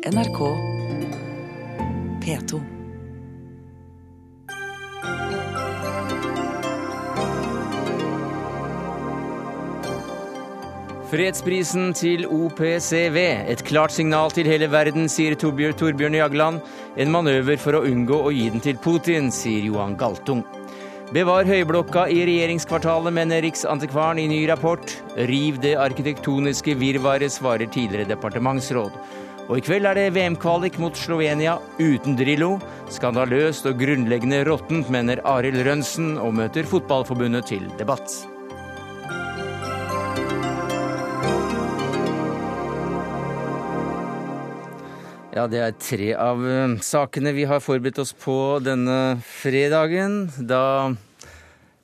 NRK P2. Fredsprisen til OPCW. Et klart signal til hele verden, sier Torbjørn, Torbjørn Jagland. En manøver for å unngå å gi den til Putin, sier Johan Galtung. Bevar høyblokka i regjeringskvartalet, mener Riksantikvaren i ny rapport. Riv det arkitektoniske virvaret, svarer tidligere departementsråd. Og i kveld er det VM-kvalik mot Slovenia uten Drillo. Skandaløst og grunnleggende råttent, mener Arild Rønsen, og møter Fotballforbundet til debatt. Ja, det er tre av eh, sakene vi har forberedt oss på denne fredagen. Da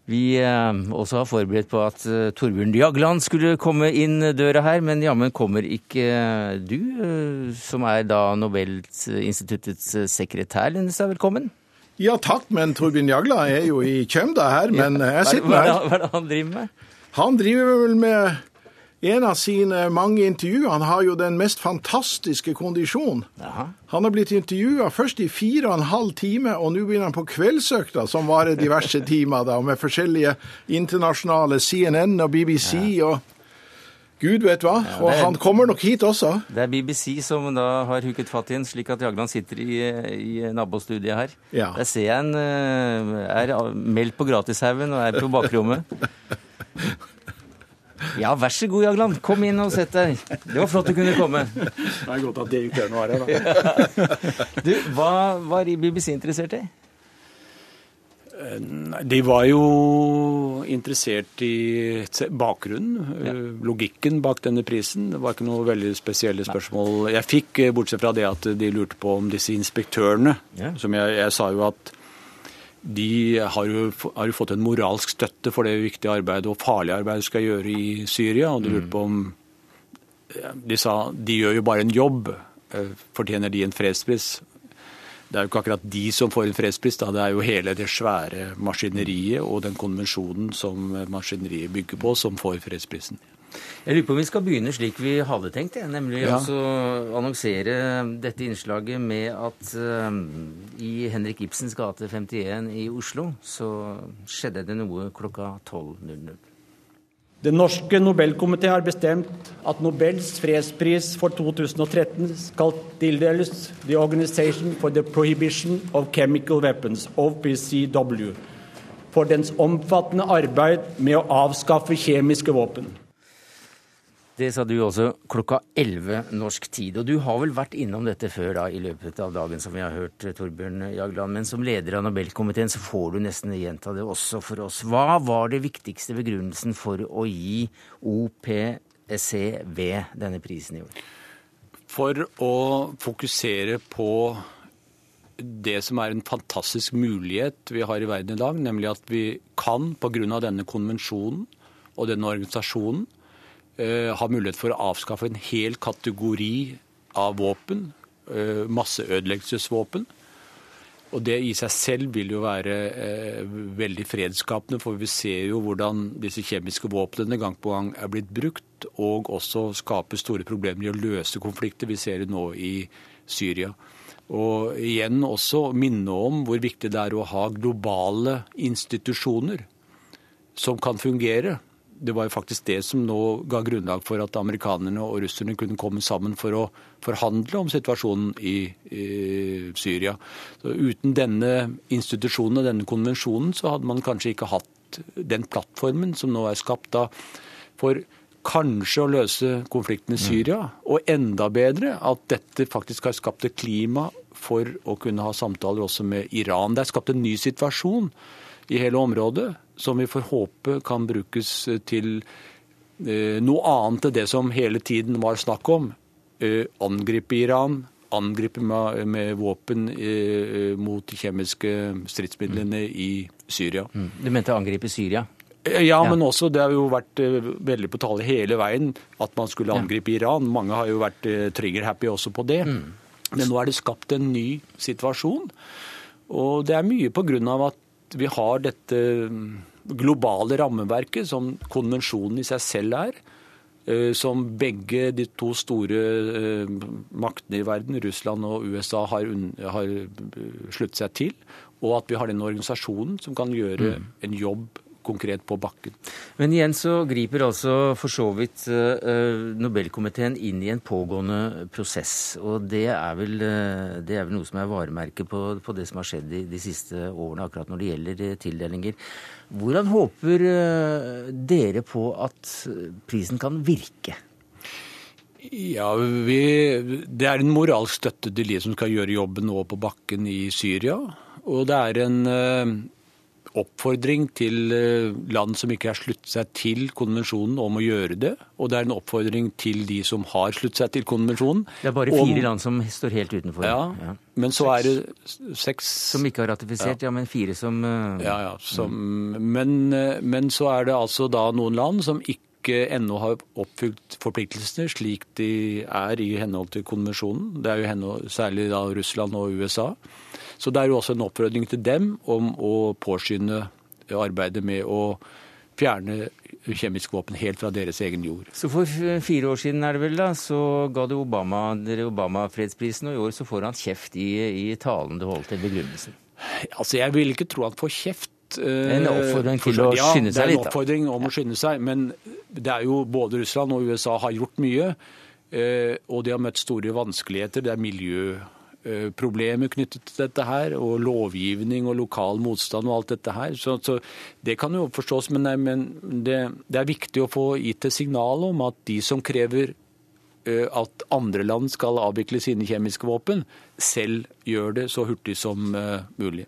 vi eh, også har forberedt på at eh, Torbjørn Jagland skulle komme inn døra her, men jammen kommer ikke du, som er da Nobelinstituttets sekretær. Linnestad, velkommen. Ja takk, men Torbjørn Jagland er jo i Kjømda her, men jeg sitter her. hva er det han driver med? Han driver vel med en av sine mange intervjuer. Han har jo den mest fantastiske kondisjon. Han har blitt intervjua først i fire og en halv time, og nå begynner han på kveldsøkta, som varer diverse timer, da, med forskjellige internasjonale CNN og BBC og gud vet hva. Og er, og han kommer nok hit også. Det er BBC som da har huket fatt i en, slik at Jagland sitter i, i nabostudiet her. Ja. Der ser jeg en eh, er meldt på gratishaugen og er på bakrommet. Ja, vær så god, Jagland. Kom inn og sett deg. Det var flott du kunne komme. Det er godt at direktøren var her, da. Du, hva var BBC interessert i? De var jo interessert i bakgrunnen, ja. logikken bak denne prisen. Det var ikke noe veldig spesielle spørsmål jeg fikk, eh, bortsett fra det at de lurte på om disse inspektørene. Ja. Som jeg, jeg sa jo at de har jo, har jo fått en moralsk støtte for det viktige arbeidet og farlige arbeidet de skal gjøre i Syria. Og de lurte på om De sa de gjør jo bare en jobb. eh, Fortjener de en fredspris? Det er jo ikke akkurat de som får en fredspris, da. det er jo hele det svære maskineriet og den konvensjonen som maskineriet bygger på, som får fredsprisen. Jeg lurer på om vi skal begynne slik vi hadde tenkt, jeg, nemlig Ja. å annonsere dette innslaget med at eh, i Henrik Ibsens gate 51 i Oslo så skjedde det noe klokka 12.00. Den norske Nobelkomité har bestemt at Nobels fredspris for 2013 skal tildeles The Organization for the Prohibition of Chemical Weapons, OPCW, for dens omfattende arbeid med å avskaffe kjemiske våpen. Det sa du også klokka 11 norsk tid. Og du har vel vært innom dette før da, i løpet av dagen, som vi har hørt, Torbjørn Jagland. Men som leder av Nobelkomiteen så får du nesten gjenta det også for oss. Hva var det viktigste begrunnelsen for å gi OPCV denne prisen i år? For å fokusere på det som er en fantastisk mulighet vi har i verden i dag, nemlig at vi kan, pga. denne konvensjonen og denne organisasjonen, eh, ha mulighet for å avskaffe en hel kategori av våpen, eh, masseødeleggelsesvåpen. Og det i seg selv vil jo være eh, veldig fredsskapende, for vi ser jo hvordan disse kjemiske våpnene gang på gang er blitt brukt, og også skaper store problemer i å løse konflikter. Vi ser det nå i Syria. Og igjen også minne om hvor viktig det er å ha globale institusjoner som kan fungere. Det var jo faktisk det som nå ga grunnlag for at amerikanerne og russerne kunne komme sammen for å forhandle om situasjonen i, i Syria. Så uten denne institusjonen og denne konvensjonen så hadde man kanskje ikke hatt den plattformen som nå er skapt da for kanskje å løse konflikten i Syria, og enda bedre at dette faktisk har skapt et klima for å kunne ha samtaler også med Iran. Det er skapt en ny situasjon i hele området som vi får håpe kan brukes til eh, noe annet enn det som hele tiden var snakk om. Eh, angripe Iran, angripe med, med våpen eh, mot de kjemiske stridsmidlene i Syria. Du mente angripe Syria? Ja, men også det har jo vært eh, veldig på tale hele veien at man skulle angripe Iran. Mange har jo vært eh, trigger-happy også på det. Men nå er det skapt en ny situasjon. Og det er mye på grunn av at vi har dette mm, globale rammeverket som konvensjonen i seg selv er. eh, som begge de to store eh, maktene i verden, Russland og USA, har, har sluttet seg til. Og at vi har den organisasjonen som kan gjøre mm. en jobb konkret på bakken. Men igjen så griper altså for så vidt uh, Nobelkomiteen inn i en pågående prosess. Og det er vel, uh, det er vel noe som er varemerket på, på, det som har skjedd de, de, siste årene akkurat når det gjelder tildelinger. Hvordan håper dere på at prisen kan virke? Ja, vi, Det er en moralsk støtte til de som skal gjøre jobben nå på bakken i Syria. Og det er en oppfordring til eh, land som ikke har sluttet seg til konvensjonen om å gjøre det. Og det er en oppfordring til de som har sluttet seg til konvensjonen. Det er bare fire om, land som står helt utenfor. Ja, ja. men så er det seks Som ikke har ratifisert, ja, ja men fire som uh, Ja, ja. Som, mm. men, eh, men så er det altså da noen land som ikke ennå har oppfylt forpliktelsene slik de er i henhold til konvensjonen. Det er jo henhold, særlig da Russland og USA. Så det er jo også en oppfordring til dem om å påskynde arbeidet med å fjerne kjemiske våpen helt fra deres egen jord. Så For fire år siden er det vel da, så ga du Obama, Obama fredsprisen, og i år så får han kjeft i, i talen du holdt til begrunnelsen. Altså, Jeg vil ikke tro han får kjeft. En eh, oppfordring til å skynde seg litt? Ja, det er en oppfordring om å skynde seg. Men det er jo både Russland og USA har gjort mye. Eh, og de har møtt store vanskeligheter. Det er miljø problemer knyttet til dette her, og lovgivning og lokal motstand og alt dette her. Så, så Det kan jo forstås, men, nei, men det, det, er viktig å få gitt et signal om at de som krever uh, at andre land skal avvikle sine kjemiske våpen, selv gjør det så hurtig som uh, mulig.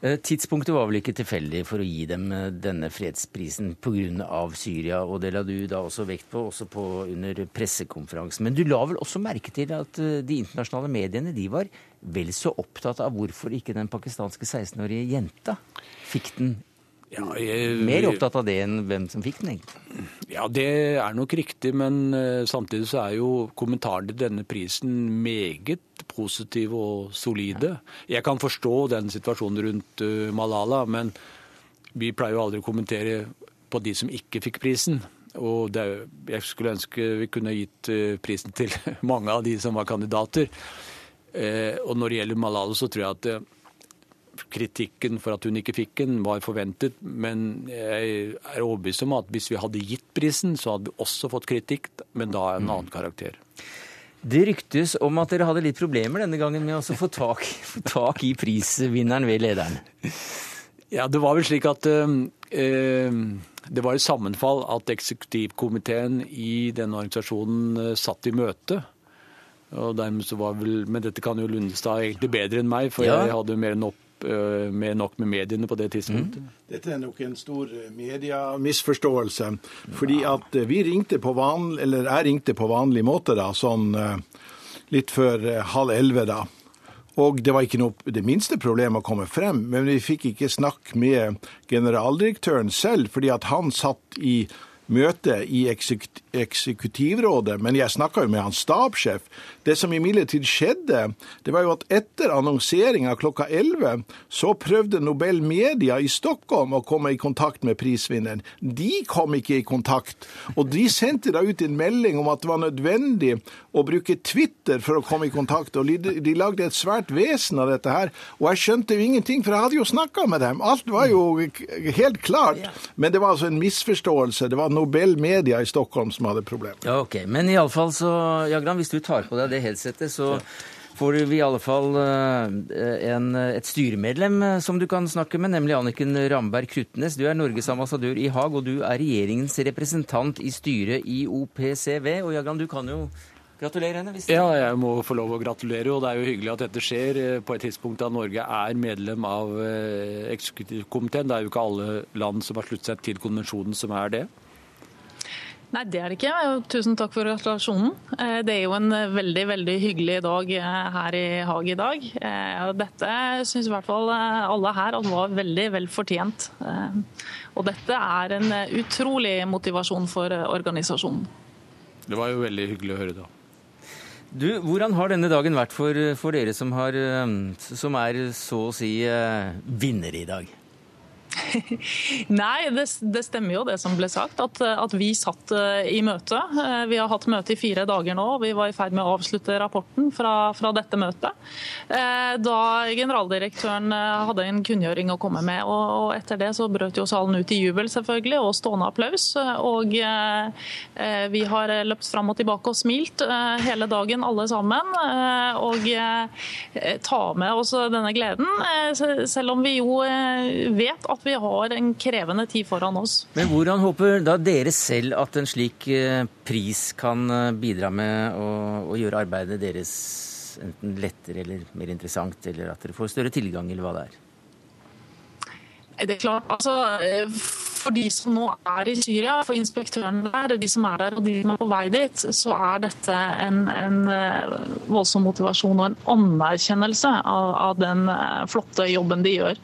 Eh, tidspunktet var vel ikke tilfeldig for å gi dem eh, denne fredsprisen pga. Syria, og det la du da også vekt på, også på under pressekonferansen. Men du la vel også merke til at eh, de internasjonale mediene de var vel så opptatt av hvorfor ikke den pakistanske 16-årige jenta fikk den ja, jeg, Mer opptatt av det enn hvem som fikk den, egentlig. Ja, det er nok riktig, men uh, samtidig så er jo kommentarene til denne prisen meget positive og solide. Jeg kan forstå den situasjonen rundt uh, Malala, men vi pleier jo aldri å kommentere på de som ikke fikk prisen. Og det, jeg skulle ønske vi kunne gitt uh, prisen til mange av de som var kandidater. og når det gjelder Malala, så tror jeg at kritikken for at hun ikke fikk den, var forventet. Men jeg er overbevist om at hvis vi hadde gitt prisen, så hadde vi også fått kritikk, men da en annen karakter. Det ryktes om at dere hadde litt problemer denne gangen med å få tak, få tak i prisvinneren ved lederen. Ja, det var vel slik at øh, det var et sammenfall at eksekutivkomiteen i denne organisasjonen øh, satt i møte. Og dermed så var vel, Men dette kan jo Lundestad egentlig bedre enn meg, for ja. jeg hadde mer enn opp Eh, med nok med mediene på det tidspunktet. Mm. Dette er nok en stor mediemisforståelse. Fordi at eh, vi ringte på vanlig, eller jeg ringte på vanlig måte, da, sånn litt før halv elleve da. Og det var ikke noe, det minste problem å komme frem, men vi fikk ikke snakke med generaldirektøren selv, fordi at han satt i møte i eksekutivrådet, men jeg snakka jo med hans stabssjef. Det som imidlertid skjedde, det var jo at etter annonseringa klokka 11, så prøvde Nobel Media i Stockholm å komme i kontakt med prisvinneren. De kom ikke i kontakt, og de sendte da ut en melding om at det var nødvendig å bruke Twitter for å komme i kontakt, og de lagde et svært vesen av dette her. Og jeg skjønte jo ingenting, for jeg hadde jo snakka med dem. Alt var jo helt klart. Men det var altså en misforståelse. Det var Nobel Media i Stockholm som hadde problemer. Ja, ok. Men iallfall så, Jagran, hvis du tar på deg det headsetet, så får vi i alle fall eh, en, et styremedlem eh, som du kan snakke med, nemlig Anniken Ramberg Krutnes. Du er Norges ambassadør i Haag, og du er regjeringens representant i styret i OPCV. Og Jagran, du kan jo gratulere henne. Hvis ja, jeg må få lov å gratulere. Og det er jo hyggelig at dette skjer eh, på et tidspunkt da Norge er medlem av eksekutivkomiteen. Det er jo ikke alle land som har sluttet seg til konvensjonen som er det. Nei, det er det ikke. Tusen takk for gratulasjonen. Eh, det er jo en eh, veldig veldig hyggelig dag eh, her i Haag i dag. Dette syns i hvert fall alle her at var veldig vel fortjent. Og dette er en utrolig motivasjon for organisasjonen. Det var jo veldig hyggelig å høre, da. Du, Hvordan har denne dagen vært for, for dere som, har, som er så å si vinnere i dag? Nei, det, det, stemmer jo det som ble sagt, at, at, vi satt eh, i møte. Eh, vi har hatt møte i fire dager nå, og vi var i ferd med å avslutte rapporten fra, fra dette møtet. Eh, da generaldirektøren hadde en kunngjøring å komme med, og, etter det så brøt jo salen ut i jubel selvfølgelig, og stående applaus. Og vi har løpt fram og tilbake og smilt hele dagen alle sammen, og ta med oss denne gleden, selv om vi jo vet at vi har en krevende tid foran oss. Men hvordan håper da dere selv at en slik eh, pris kan eh, bidra med å, å gjøre arbeidet deres enten lettere eller mer interessant, eller at dere får større tilgang, eller hva det er? Det er klart, altså For de som nå er i Syria, for inspektørene der, de som er der og de som er på vei dit, så er dette en, en eh, voldsom motivasjon og en anerkjennelse av, av den flotte jobben de gjør.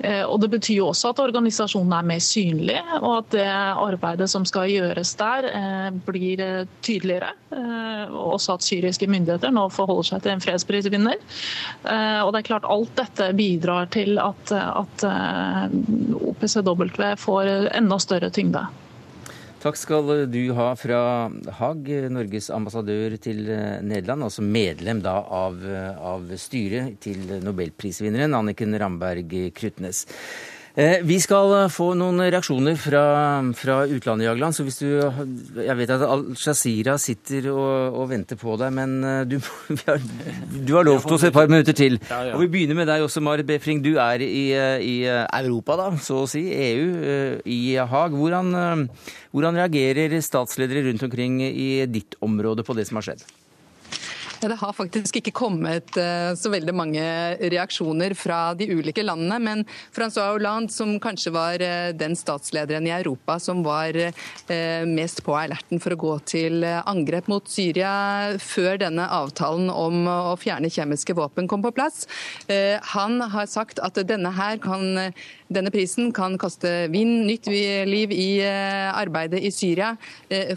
Eh, og Det betyr jo også at organisasjonen er mer synlig, og at det arbeidet som skal gjøres der, eh, blir eh, tydeligere. Og også at syriske myndigheter nå forholder seg til en fredsprisvinner. Og det er klart Alt dette bidrar til at, at OPCW får enda større tyngde. Takk skal du ha fra Haag, Norges ambassadør til eh, Nederland, altså medlem da av, eh, av styret til nobelprisvinneren Anniken Ramberg Krutnes. Eh, vi skal eh, få noen reaksjoner fra, fra utlandet, Jagland. Så hvis du Jeg vet at Al-Shazira sitter og, og, venter på deg, men eh, du, har, du har lovt oss et par minutter til. Ja, ja. Og vi begynner med deg også, Marit Befring. Du er i, i, Europa, da, så å si. EU, i Haag. Hvordan, hvordan reagerer statsledere rundt omkring i ditt område på det som har skjedd? Det har faktisk ikke kommet uh, så veldig mange reaksjoner fra de ulike landene. Men Francois Hollande, som kanskje var uh, den statslederen i Europa som var uh, mest på alerten for å gå til angrep mot Syria før denne avtalen om å fjerne kjemiske våpen kom på plass, han har sagt at denne, kan, denne prisen kan kaste vind, nytt liv i arbeidet i Syria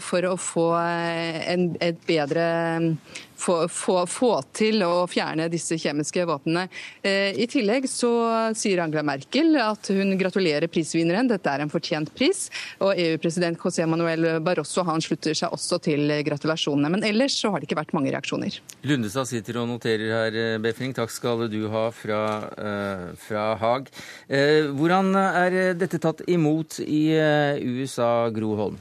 for å få en, et bedre få, få, få, til å fjerne disse kjemiske våpnene. Eh, I tillegg så sier Angela Merkel at hun gratulerer prisvinneren. Dette er en fortjent pris. Og EU-president José Manuel Barroso han slutter seg også til gratulasjonene. Men ellers så har det ikke vært mange reaksjoner. Lundestad sitter og noterer her, eh, Befring. Takk skal du ha fra, uh, fra Haag. Hvordan er dette tatt imot i USA, Gro Holm?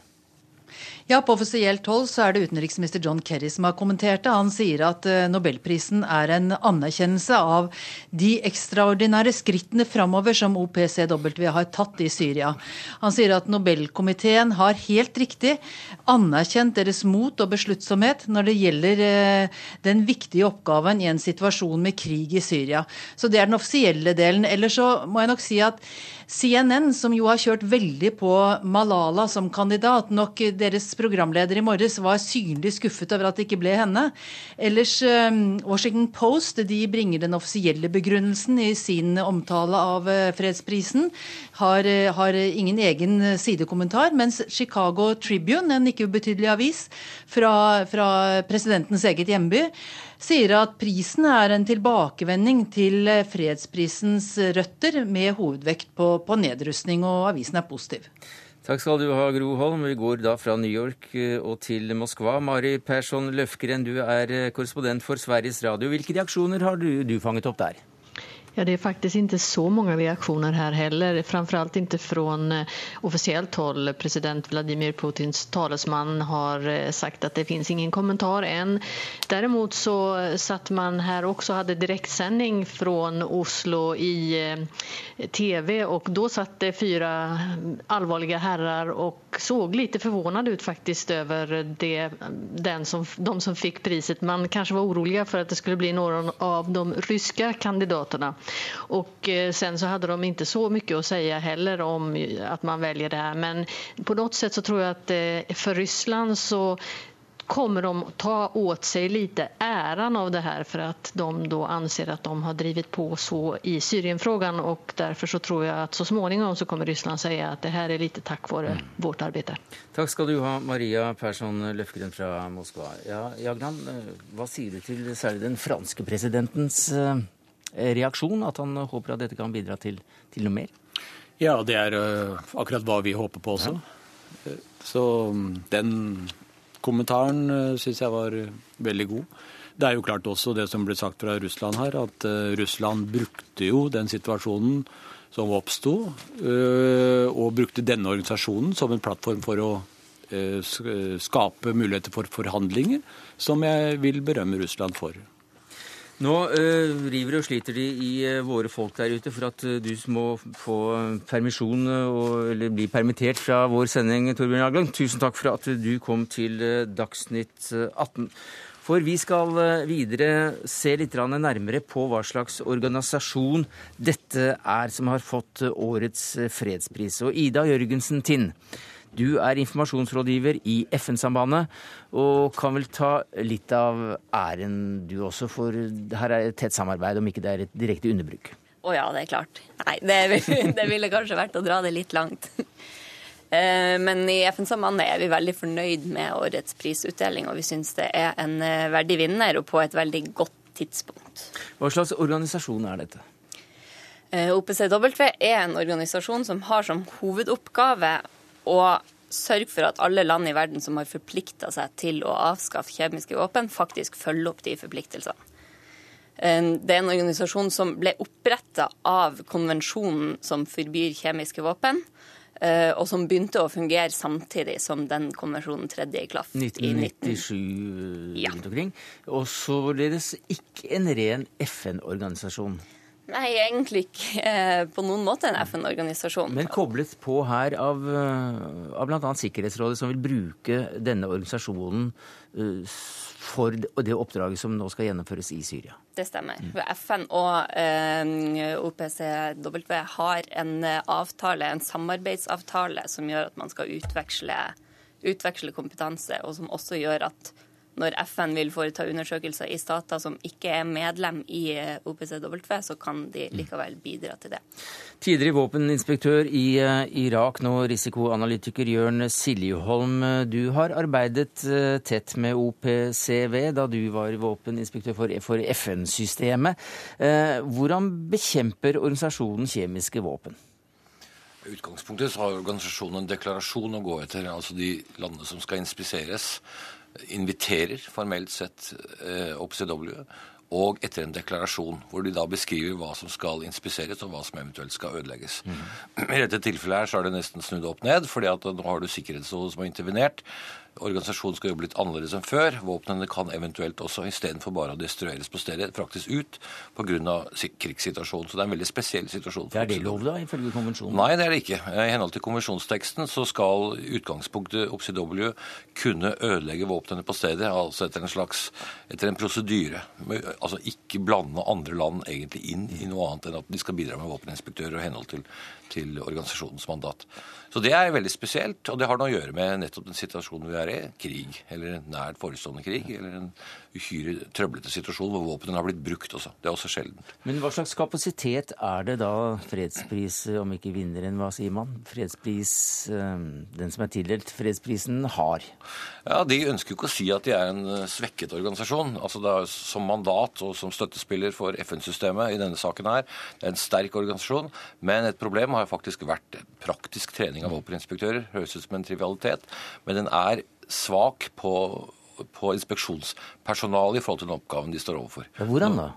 Ja, På offisielt hold så er det utenriksminister John Kerry som har kommentert det. Han sier at eh, nobelprisen er en anerkjennelse av de ekstraordinære skrittene framover som OPCW har tatt i Syria. Han sier at Nobelkomiteen har helt riktig anerkjent deres mot og besluttsomhet når det gjelder eh, den viktige oppgaven i en situasjon med krig i Syria. Så det er den offisielle delen. Ellers så må jeg nok si at CNN, som jo har kjørt veldig på Malala som kandidat, nok deres programleder i morges var synlig skuffet over at det ikke ble henne. Ellers, ehm, Washington Post de bringer den offisielle begrunnelsen i sin omtale av eh, fredsprisen. Har, eh, har ingen egen sidekommentar. Mens Chicago Tribune, en ikke ubetydelig avis fra, fra presidentens eget hjemby, sier at prisen er en tilbakevending til fredsprisens røtter, med hovedvekt på, på nedrustning, og avisen er positiv. Takk skal du ha, Gro Holm. Vi går da fra New York eh, og til Moskva. Mari Persson Løfgren, du er eh, korrespondent for Sveriges Radio. Hvilke reaksjoner har du, du fanget opp der? Ja, det är faktiskt inte så många reaktioner här heller. Framförallt från fra officiellt håll. President Vladimir Putins talesman har eh, sagt att det finns ingen kommentar än. Däremot så satt man här också hade direktsändning från Oslo i eh, tv och då satt det fyra allvarliga herrar och såg lite förvånade ut faktiskt över det, den som, de som fick priset. Man kanske var oroliga för att det skulle bli noen av de ryska kandidaterna. Och eh, sen så hade de inte så mycket att säga heller om att man väljer det här. Men på något sätt så tror jag att eh, för Ryssland så kommer de ta åt sig lite äran av det här för att de då anser att de har drivit på så i Syrienfrågan och därför så tror jag att så småningom så kommer Ryssland säga att det här är lite tack vare mm. vårt arbete. Tack ska du ha, Maria Persson Løfgren fra Moskva. Ja, Jagland, vad hva sier du til særlig den franske presidentens reaksjon? At han håper at dette kan bidra til, til noe mer? Ja, det er uh, akkurat hva vi håper på også. Ja. Så mm, den kommentaren syns jeg var veldig god. Det er jo klart også det som ble sagt fra Russland her, at Russland brukte jo den situasjonen som oppsto, og brukte denne organisasjonen som en plattform for å skape muligheter for forhandlinger, som jeg vil berømme Russland for. Nå uh, river og sliter de i uh, våre folk der ute for at uh, du må få permisjon og, eller bli permittert fra vår sending, Torbjørn Jagland. Tusen takk for at du kom til Dagsnytt 18. For vi skal eh, videre se litt nærmere på hva slags organisasjon dette er som har fått eh, årets eh, fredspris. Og Ida Jørgensen Tind, du er informasjonsrådgiver i FN-sambandet, og kan vel ta litt av æren du også, for her er et tett samarbeid, om ikke det er et direkte underbruk? Å oh ja, det er klart. Nei, det, det ville kanskje vært å dra det litt langt. Eh, men i FN-sambandet er vi veldig fornøyd med årets prisutdeling, og vi syns det er en eh, verdig vinner og på et veldig godt tidspunkt. Hva slags organisasjon er dette? Eh, OPCW er en organisasjon som har som hovedoppgave å sørge for at alle land i verden som har forplikta seg til å avskaffe kjemiske våpen, faktisk følger opp de forpliktelsene. Det er en organisasjon som ble oppretta av konvensjonen som forbyr kjemiske våpen. Eh, og som begynte å fungere samtidig som den konvensjonen tredje i klaff. 1997 ja. rundt omkring. Og således ikke en ren FN-organisasjon. Nei, egentlig ikke eh, på noen måte en FN-organisasjon. Men koblet på her av, eh, av bl.a. Sikkerhetsrådet, som vil bruke denne organisasjonen for det oppdraget som nå skal gjennomføres i Syria. Det stemmer. Mm. FN og eh, OPCW har en eh, avtale, en samarbeidsavtale som gjør at man skal utveksle, utveksle kompetanse, og som også gjør at når FN vil foreta undersøkelser i stater som ikke er medlem i eh, OPCW, så kan de likevel bidra til det. Tidligere våpeninspektør i eh, Irak, nå risikoanalytiker Jørn Siljeholm. Du har arbeidet eh, tett med OPCW da du var våpeninspektør for FN-systemet. Hvordan bekjemper organisasjonen kjemiske våpen? I utgangspunktet så har organisasjonen en deklarasjon å gå etter, altså de landene som skal inspiseres inviterer formelt sett eh, OPCW og etter en deklarasjon, hvor de da beskriver hva som skal inspiseres, og hva som eventuelt skal ødelegges. Mm. I dette tilfellet her så er det nesten snudd opp ned, fordi at nå har du Sikkerhetsrådet som har intervenert. Organisasjonen skal jobbe litt annerledes enn før. Våpnene kan eventuelt også istedenfor bare å destrueres på stedet, fraktes ut pga. krigssituasjonen. Så det er en veldig spesiell situasjon. Det er det lov, da, ifølge konvensjonen? Nei, det er det ikke. I henhold til konvensjonsteksten så skal utgangspunktet OPCW kunne ødelegge våpnene på stedet, altså etter en slags etter en prosedyre. Altså ikke blande andre land egentlig inn i noe annet enn at de skal bidra med våpeninspektører og henhold til, til organisasjonens mandat. Så det er veldig spesielt, og det har noe å gjøre med nettopp den situasjonen vi er i. Krig, eller en nært forestående krig, eller en uhyre trøblete situasjon hvor våpnene har blitt brukt også. Det er også sjeldent. Men hva slags kapasitet er det da fredspris, om ikke vinneren, hva sier man? Fredspris, eh, den som er tildelt fredsprisen, har? Ja, De ønsker jo ikke å si at de er en eh, svekket organisasjon. Altså er Som mandat og som støttespiller for FN-systemet i denne saken her, det er en sterk organisasjon. Men et problem har faktisk vært praktisk trening av våpeninspektører. Høres ut som en trivialitet, men den er svak på på inspeksjonspersonalet i forhold til den oppgaven de står overfor. Hvordan da?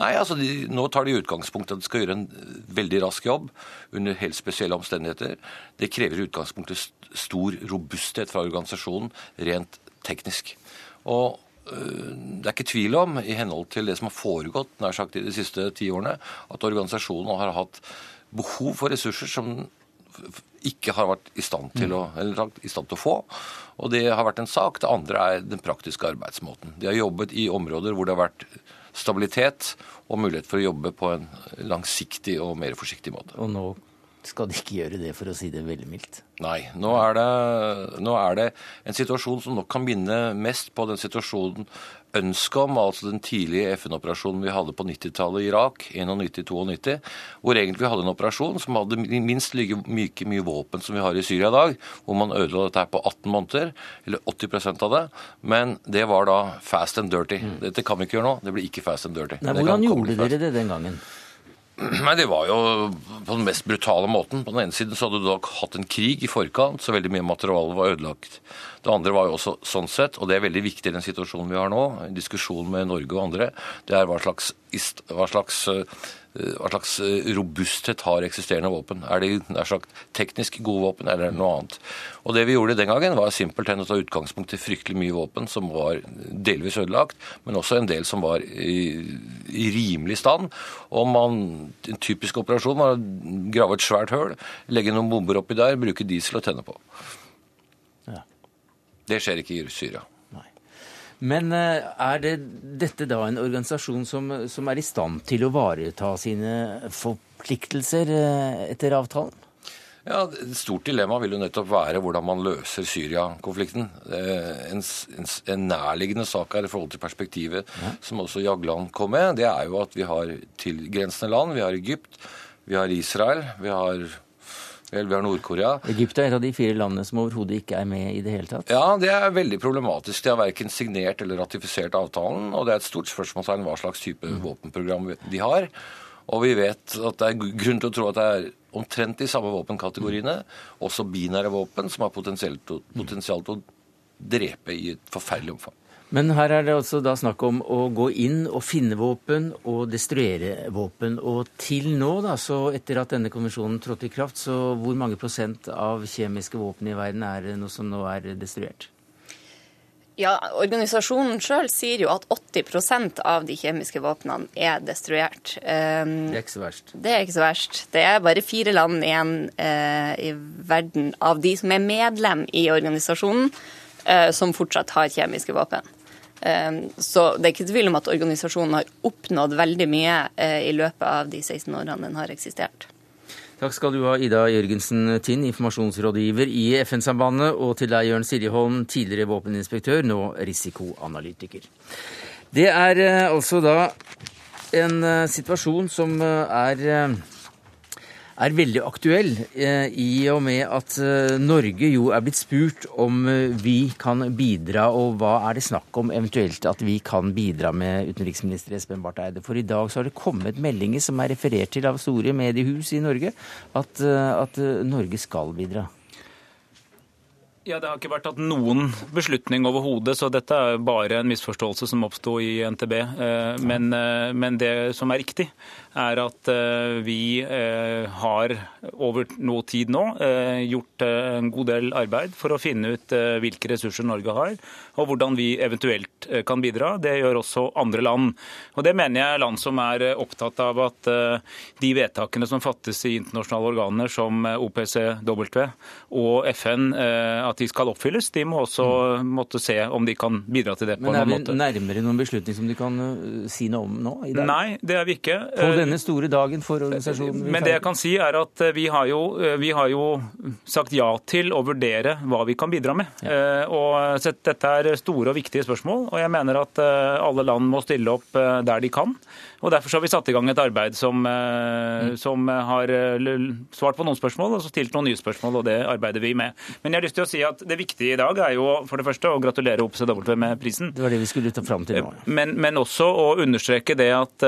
Nei, altså de, Nå tar de utgangspunkt i at de skal gjøre en veldig rask jobb under helt spesielle omstendigheter. Det krever i utgangspunktet stor robusthet fra organisasjonen rent teknisk. Og øh, det er ikke tvil om, i henhold til det som har foregått nær sagt i de siste ti årene, at organisasjonen har hatt behov for ressurser som ikke har vært i stand til å, i stand til å få. Og det har vært en sak. Det andre er den praktiske arbeidsmåten. De har jobbet i områder hvor det har vært stabilitet og mulighet for å jobbe på en langsiktig og mer forsiktig måte. Og nå skal de ikke gjøre det, for å si det veldig mildt? Nei. Nå er det, nå er det en situasjon som nok kan minne mest på den situasjonen ønsket om, altså den tidlige FN-operasjonen vi hadde på 90-tallet i Irak, 91-92, hvor egentlig vi hadde en operasjon som hadde minst like mye, mye våpen som vi har i Syria i dag, hvor man ødela dette her på 18 måneder, eller 80% av det. Men det var da fast and dirty. Mm. Dette kan vi ikke gjøre nå. Det blir ikke fast and dirty. Nei, hvordan gjorde dere det den gangen? Nei, Det var jo på den mest brutale måten. På den ene siden så hadde du da hatt en krig i forkant, så veldig mye materiale var ødelagt. Det andre var jo også sånn sett, og det er veldig viktig i den situasjonen vi har nå, i diskusjon med Norge og andre, det er hva slags, hva slags hva slags robusthet har eksisterende våpen? Er de nær sagt teknisk gode våpen, eller er det noe annet? Og Det vi gjorde den gangen, var simpelthen å ta utgangspunkt i fryktelig mye våpen som var delvis ødelagt, men også en del som var i, i rimelig stand. Og man, En typisk operasjon var å grave et svært høl, legge noen bomber oppi der, bruke diesel og tenne på. Det skjer ikke i Syria. Men eh, er det, dette da en organisasjon som, som, er i stand til å vareta sine forpliktelser eh, etter avtalen? Ja, Et stort dilemma vil jo nettopp være hvordan man løser Syria-konflikten. En, en, en, nærliggende sak her i forhold til perspektivet ja. som også Jagland kom med, det er jo at vi har tilgrensende land. Vi har Egypt, vi har Israel, vi har Vel, vi har Nord-Korea. Egypt er et av de fire landene som overhodet ikke er med i det hele tatt? Ja, det er veldig problematisk. De har verken signert eller ratifisert avtalen. Og det er et stort spørsmålstegn hva slags type mm. våpenprogram de har. Og vi vet at det er grunn til å tro at det er omtrent de samme våpenkategoriene, også binære våpen, som har potensial til å drepe i et forferdelig omfang. Men her er det altså da snakk om å gå inn og finne våpen og destruere våpen. Og til nå, da, så etter at denne konvensjonen trådte i kraft, så hvor mange prosent av kjemiske våpen i verden er det noe som nå er destruert? Ja, Organisasjonen sjøl sier jo at 80% av de kjemiske våpnene er destruert. Um, det er ikke så verst. Det er ikke så verst. Det er bare fire land igjen uh, i verden av de som er medlem i organisasjonen, uh, som fortsatt har kjemiske våpen. Ehm, så det er ikke tvil om at organisasjonen har oppnådd veldig mye eh, i løpet av de 16 årene den har eksistert. Takk skal du ha, Ida Jørgensen Tind, informasjonsrådgiver i FN-sambandet, og til deg, Jørn Siljeholm, tidligere våpeninspektør, nå risikoanalytiker. Det er eh, altså da en eh, situasjon som er er veldig aktuell, eh, i og med at eh, Norge jo er blitt spurt om eh, vi kan bidra, og hva er det snakk om eventuelt at vi kan bidra med, utenriksminister Espen Barth Eide. For i dag så har det kommet meldinger som er referert til av store mediehus i Norge, at, at Norge skal bidra. Ja, Det har ikke vært tatt noen beslutning overhodet, så dette er bare en misforståelse som oppsto i NTB. Men, men, det som er riktig, er at eh, vi eh, har over noe tid nå eh, gjort en god del arbeid for å finne ut hvilke ressurser Norge har, og hvordan vi eventuelt kan bidra. Det gjør også andre land. Og Det mener jeg er land som er opptatt av at de vedtakene som fattes i internasjonale organer som OPCW og FN, at de skal oppfylles. De må også mm. måtte se om de kan bidra til det på en annen måte. Men Er vi nærmere noen beslutning som de kan si noe om nå? Nei, det er vi ikke. På denne store dagen for organisasjonen? Men det jeg kan si er at eh, vi har, jo, eh, vi har jo sagt ja til å vurdere hva vi kan bidra med. Ja. Eh, og Dette er store og viktige spørsmål, og jeg mener at alle land må stille opp der de kan. Og Derfor har vi satt i gang et arbeid som, mm. som har svart på noen spørsmål og så stilt noen nye spørsmål, og det arbeider vi med. Men jeg har lyst til å si at det viktige i dag er jo for det første å gratulere OPCW med prisen. Det var det vi skulle ta fram til nå. Men, men også å understreke det at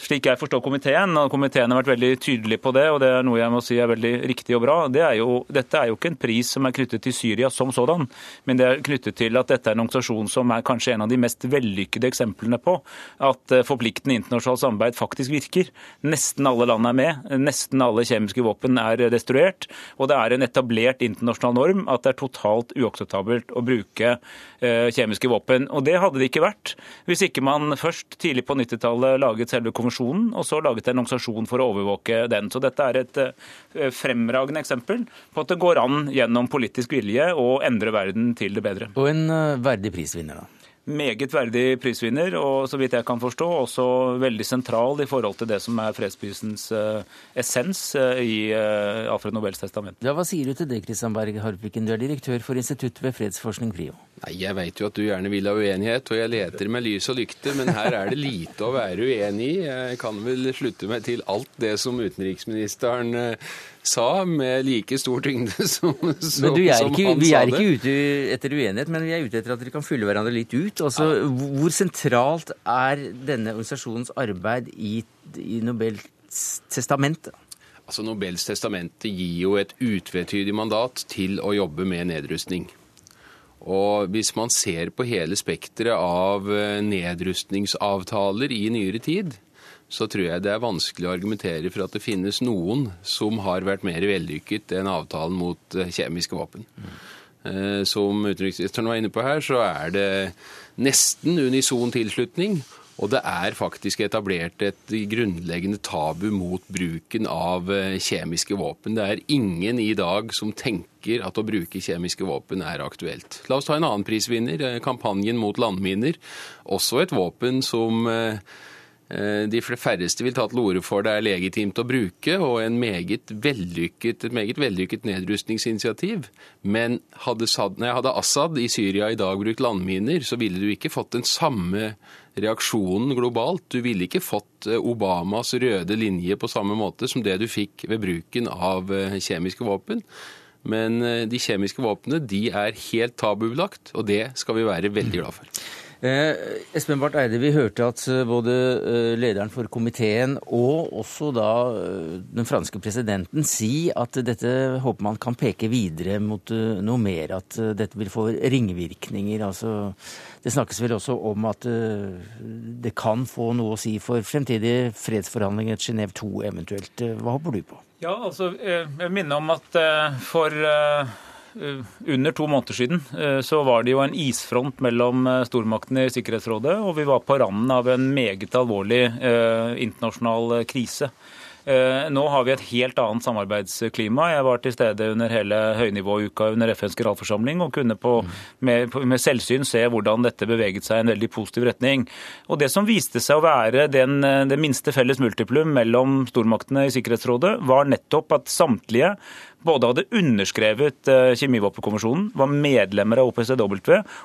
slik jeg forstår komiteen, og komiteen har vært veldig tydelig på det, og det er noe jeg må si er veldig riktig og bra. Det er jo, dette er jo ikke en pris som er knyttet til Syria som sådan, men det er knyttet til at dette er en organisasjon som er kanskje en av de mest vellykkede eksemplene på at forpliktende forpliktende internasjonalt samarbeid faktisk virker. Nesten alle land er med, nesten alle kjemiske våpen er destruert, og det er en etablert internasjonal norm at det er totalt uakseptabelt å bruke eh, kjemiske våpen. Og det hadde det ikke vært hvis ikke man først tidlig på 90-tallet laget selve konvensjonen, og så laget en organisasjon for å overvåke den. Så dette er et eh, fremragende eksempel på at det går an gjennom politisk vilje å endre verden til det bedre. Og en eh, verdig prisvinner, da? Meget verdig prisvinner, og så vidt jeg kan forstå, også veldig sentral i forhold til det som er fredsprisens uh, essens uh, i uh, Alfred Nobels testament. Ja, Hva sier du til det, Kristian Berg Harpiken? Du er direktør for Institutt ved fredsforskning PRIO. Nei, Jeg vet jo at du gjerne vil ha uenighet, og jeg leter med lys og lykte, men her er det lite å være uenig i. Jeg kan vel slutte meg til alt det som utenriksministeren sa, med like stor tyngde som, som, men du, er ikke, Vi er ikke ute etter uenighet, men vi er ute etter at dere kan fylle hverandre litt ut. Altså. Hvor sentralt er denne organisasjonens arbeid i, i Nobels testament? Altså Nobels testamente gir jo et utvetydig mandat til å jobbe med nedrustning. Og hvis man ser på hele spekteret av eh, nedrustningsavtaler i nyere tid, så tror jeg det er vanskelig å argumentere for at det finnes noen som har vært mer vellykket enn avtalen mot eh, kjemiske våpen. Eh, Som utenriksministeren var inne på her, så er det nesten unison tilslutning. Og det er faktisk etablert et grunnleggende tabu mot bruken av eh, kjemiske våpen. Det er ingen i dag som tenker at å bruke kjemiske våpen er aktuelt. La oss ta en annen prisvinner, eh, kampanjen mot landminer. Også et våpen som eh, de færreste vil ta til orde for det er legitimt å bruke, og meget vellykket, et meget vellykket nedrustningsinitiativ. Men hadde, hadde Assad i Syria i dag brukt landminer, så ville du ikke fått den samme reaksjonen globalt. Du ville ikke fått eh, Obamas røde linje på samme måte som det du fikk ved bruken av eh, kjemiske våpen. Men eh, de kjemiske våpnene de er helt tabubelagt, og det skal vi være veldig glad for. Eh, Espen Barth Eide, vi hørte at eh, både eh, lederen for komiteen og også da den franske presidenten si at dette håper man kan peke videre mot noe mer, at dette vil få ringvirkninger. Altså, det snakkes vel også om at det kan få noe å si for fremtidige fredsforhandlinger, Genéve 2 eventuelt. Hva håper du på? Ja, altså, jeg minner om at for under to måneder siden eh, så var det jo en isfront mellom eh, stormaktene i Sikkerhetsrådet, og vi var på randen av en meget alvorlig eh, internasjonal eh, krise. Eh, Nå har vi et helt annet samarbeidsklima. Jeg var til stede under hele høynivåuka under FNs generalforsamling og kunne på, med, med selvsyn se hvordan dette beveget seg i en veldig positiv retning. Og Det som viste seg å være den, eh, det minste felles multiplum mellom stormaktene i Sikkerhetsrådet, var nettopp at samtlige både hadde underskrevet eh, kjemivåpenkonvensjonen, var medlemmer av OPCW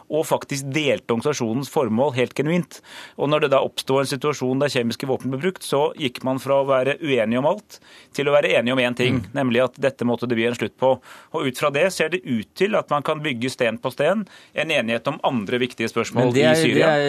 og faktisk delte organisasjonens formål helt genuint. Og når det da oppsto en situasjon der kjemiske våpen ble brukt, så gikk man fra å være uenig om alt til å være enig om én ting, nemlig at dette måtte det bli en slutt på. Og ut fra det ser det ut til at man kan bygge sten på sten en enighet om andre viktige spørsmål er, i Syria. er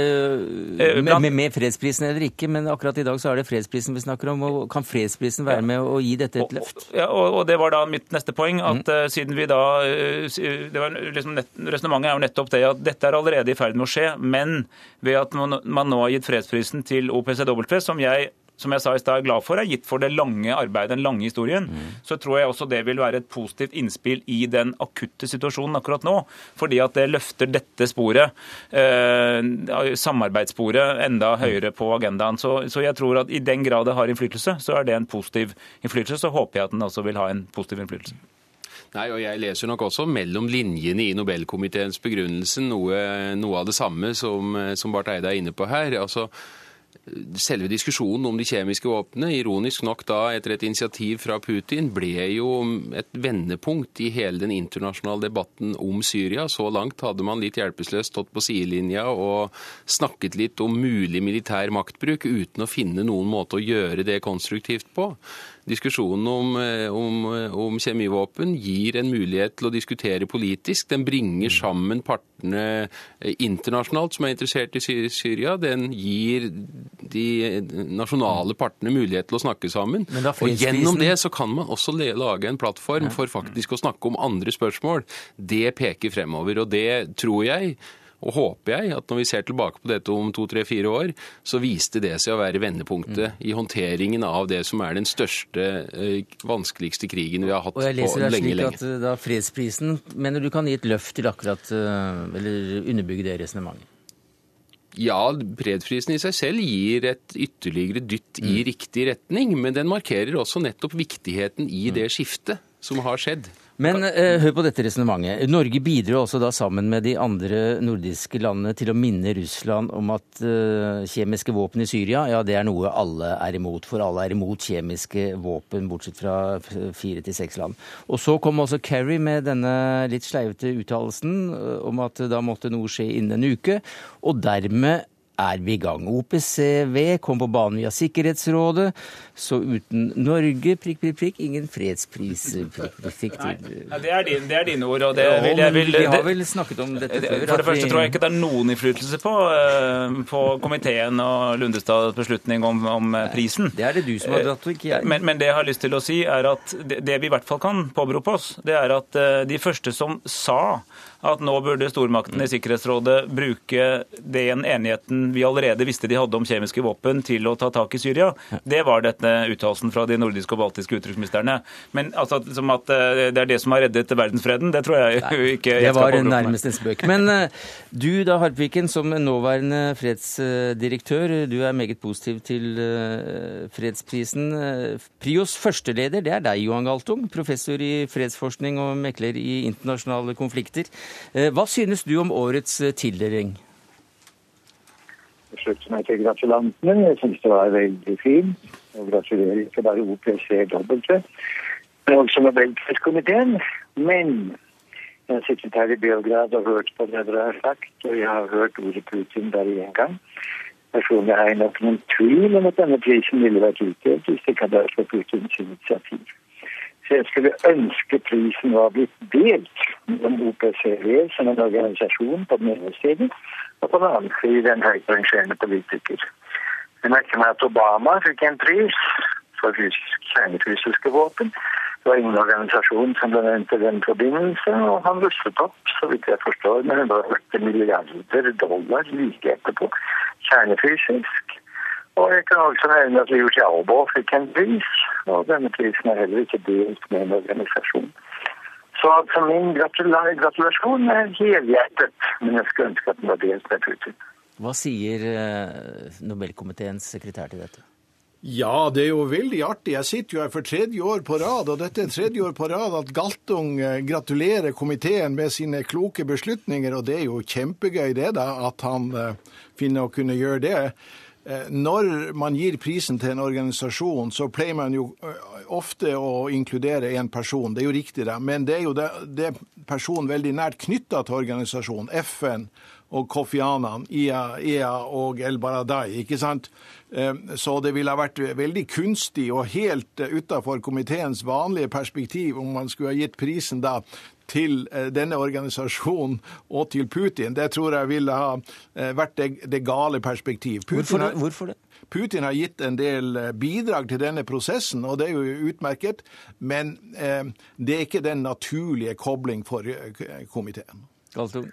Eh, med, blant- med, med fredsprisen eller ikke, men akkurat i dag så er det fredsprisen vi snakker om. og Kan fredsprisen være med å gi dette et løft? Ja, og, og det var da mitt neste poeng. at eh, siden vi da, eh, det var liksom Resonnementet er jo nettopp det at dette er allerede i ferd med å skje. Men ved at man, man nå har gitt fredsprisen til OPCW, som jeg som jeg sa i stad glad for, er gitt for det lange arbeidet, den lange historien, så tror jeg også det vil være et positivt innspill i den akutte situasjonen akkurat nå. Fordi at det løfter dette sporet, eh, samarbeidssporet, enda høyere på agendaen. Så, så jeg tror at i den grad det har innflytelse, så er det en positiv innflytelse. Så håper jeg at den også vil ha en positiv innflytelse. Nei, og Jeg leser nok også mellom linjene i Nobelkomiteens begrunnelse noe, noe av det samme som, som Barth Eide er inne på her. Altså, Selve diskusjonen om de kjemiske våpnene, ironisk nok da etter et initiativ fra Putin, ble jo et vendepunkt i hele den internasjonale debatten om Syria. Så langt hadde man litt hjelpeløst stått på sidelinja og snakket litt om mulig militær maktbruk uten å finne noen måte å gjøre det konstruktivt på. Diskusjonen om, eh, om, om kjemivåpen gir en mulighet til å diskutere politisk. Den bringer sammen partene eh, internasjonalt som er interessert i Syria. Den gir de nasjonale partene mulighet til å snakke sammen. Og gjennom det så kan man også lage en plattform for faktisk å snakke om andre spørsmål. Det peker fremover, og det tror jeg og håper jeg at når vi ser tilbake på dette om to, tre, fire år, så viste det seg å være vendepunktet Mm. i håndteringen av det som er den største, eh, vanskeligste krigen vi har hatt på lenge, lenge. Og jeg leser det slik lenge. at eh, da fredsprisen mener du kan gi et løft til akkurat eh, Eller underbygge det resonnementet? Ja, fredsprisen i seg selv gir et ytterligere dytt Mm. i riktig retning, men den markerer også nettopp viktigheten Mm. i det skiftet som har skjedd. Men eh, hør på dette resonnementet. Norge bidro også da sammen med de andre nordiske landene til å minne Russland om at eh, kjemiske våpen i Syria, ja det er noe alle er imot. For alle er imot kjemiske våpen, bortsett fra fire til seks land. Og så kom også Kerry med denne litt sleivete uttalelsen eh, om at da måtte noe skje innen en uke. Og dermed er vi i gang. OPCW kom på banen via Sikkerhetsrådet, så uten Norge prikk, prikk, prikk, ingen fredspris. Prikk, prikk, Nei, det, er din, det, er dine ord, og det ja, vil jeg vil, Vi har vel snakket om dette før. For det første tror jeg ikke det er noen innflytelse på, eh, på komiteen og Lundestads beslutning om, om, prisen. Det er det du som har dratt, og ikke jeg. Men, men, det jeg har lyst til å si, er at det, det vi i hvert fall kan påberope oss, det er at de første som sa at nå burde stormaktene i Sikkerhetsrådet bruke den enigheten vi allerede visste de hadde om kjemiske våpen, til å ta tak i Syria. Det var dette uttalelsen fra de nordiske og baltiske utenriksministrene. Men altså, som at eh, det er det som har reddet verdensfreden, det tror jeg Nei, ikke jeg Det var nærmest en spøk. Men uh, du da, Harpviken, som nåværende fredsdirektør, du er meget positiv til fredsprisen. Prios førsteleder, det er deg, Johan Galtung, professor i fredsforskning og mekler i internasjonale konflikter. Eh, hva synes du om årets eh, tildeling? Jeg slutter meg til gratulantene. Jeg syns det var veldig fint. Og gratulerer ikke bare OPC OPCW, men også Nobelpriskomiteen. Men jeg har sittet her i Beograd og hørt på det dere har sagt, og jeg har hørt ordet Putin bare én gang. Personlig har jeg nok noen tvil om at denne prisen ville vært utdelt hvis det ikke hadde vært for Putins initiativ. Så jeg skulle ønske prisen var blitt delt mellom OPCW som en organisasjon på den ene siden, og på den andre siden en høyt rangerende politiker. Jeg merker meg at Obama fikk en pris for kjernefysiske våpen. Det var ingen organisasjon som ble nevnt i den forbindelse, og han rustet opp, så vidt jeg forstår, med 180 milliarder dollar like etterpå. Kjernefysisk. Og jeg kan også nevne at Liu Xiaobo fikk en pris, og denne prisen er heller ikke delt med en organisasjon. Så altså min gratulasjon er helhjertet, men jeg skulle ønske at den var delt med Putin. Hva sier eh, Nobelkomiteens sekretær til dette? Ja, det er jo veldig artig. Jeg sitter jo her for tredje år på rad, og dette er tredje år på rad at Galtung eh, gratulerer komiteen med sine kloke beslutninger, og det er jo kjempegøy det, da, at han eh, finner å kunne gjøre det. Eh, når man gir prisen til en organisasjon, så pleier man jo eh, ofte å inkludere en person. Det er jo riktig, det. Men det er jo det, personen veldig nært knytta til organisasjonen. FN og Kofi Annan, IA, IA og El Baradai. ikke sant? Eh, så det ville ha vært veldig kunstig og helt utafor komiteens vanlige perspektiv om man skulle ha gitt prisen da til eh, denne organisasjonen og til Putin, det tror jeg ville ha eh, vært det, det gale perspektiv. Hvorfor, har, hvorfor, det? Putin har gitt en del eh, bidrag til denne prosessen, og det er jo utmerket, men eh, det er ikke den naturlige kobling for komiteen. Altså.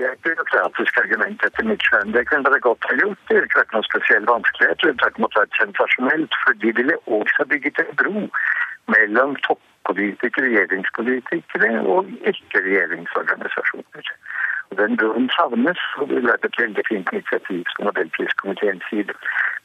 Det er et byråkratisk argument etter mitt skjønn. Det kunne dere godt ha gjort. Det ville ikke vært noen spesiell vanskelighet. Det ville måtte vært sensasjonelt, for de ville også bygget en bro mellom topp politikere, regjeringspolitikere og ikke-regjeringsorganisasjoner. Den broen savnes, og det vil være et veldig fint initiativ fra Nobelpriskomiteens side.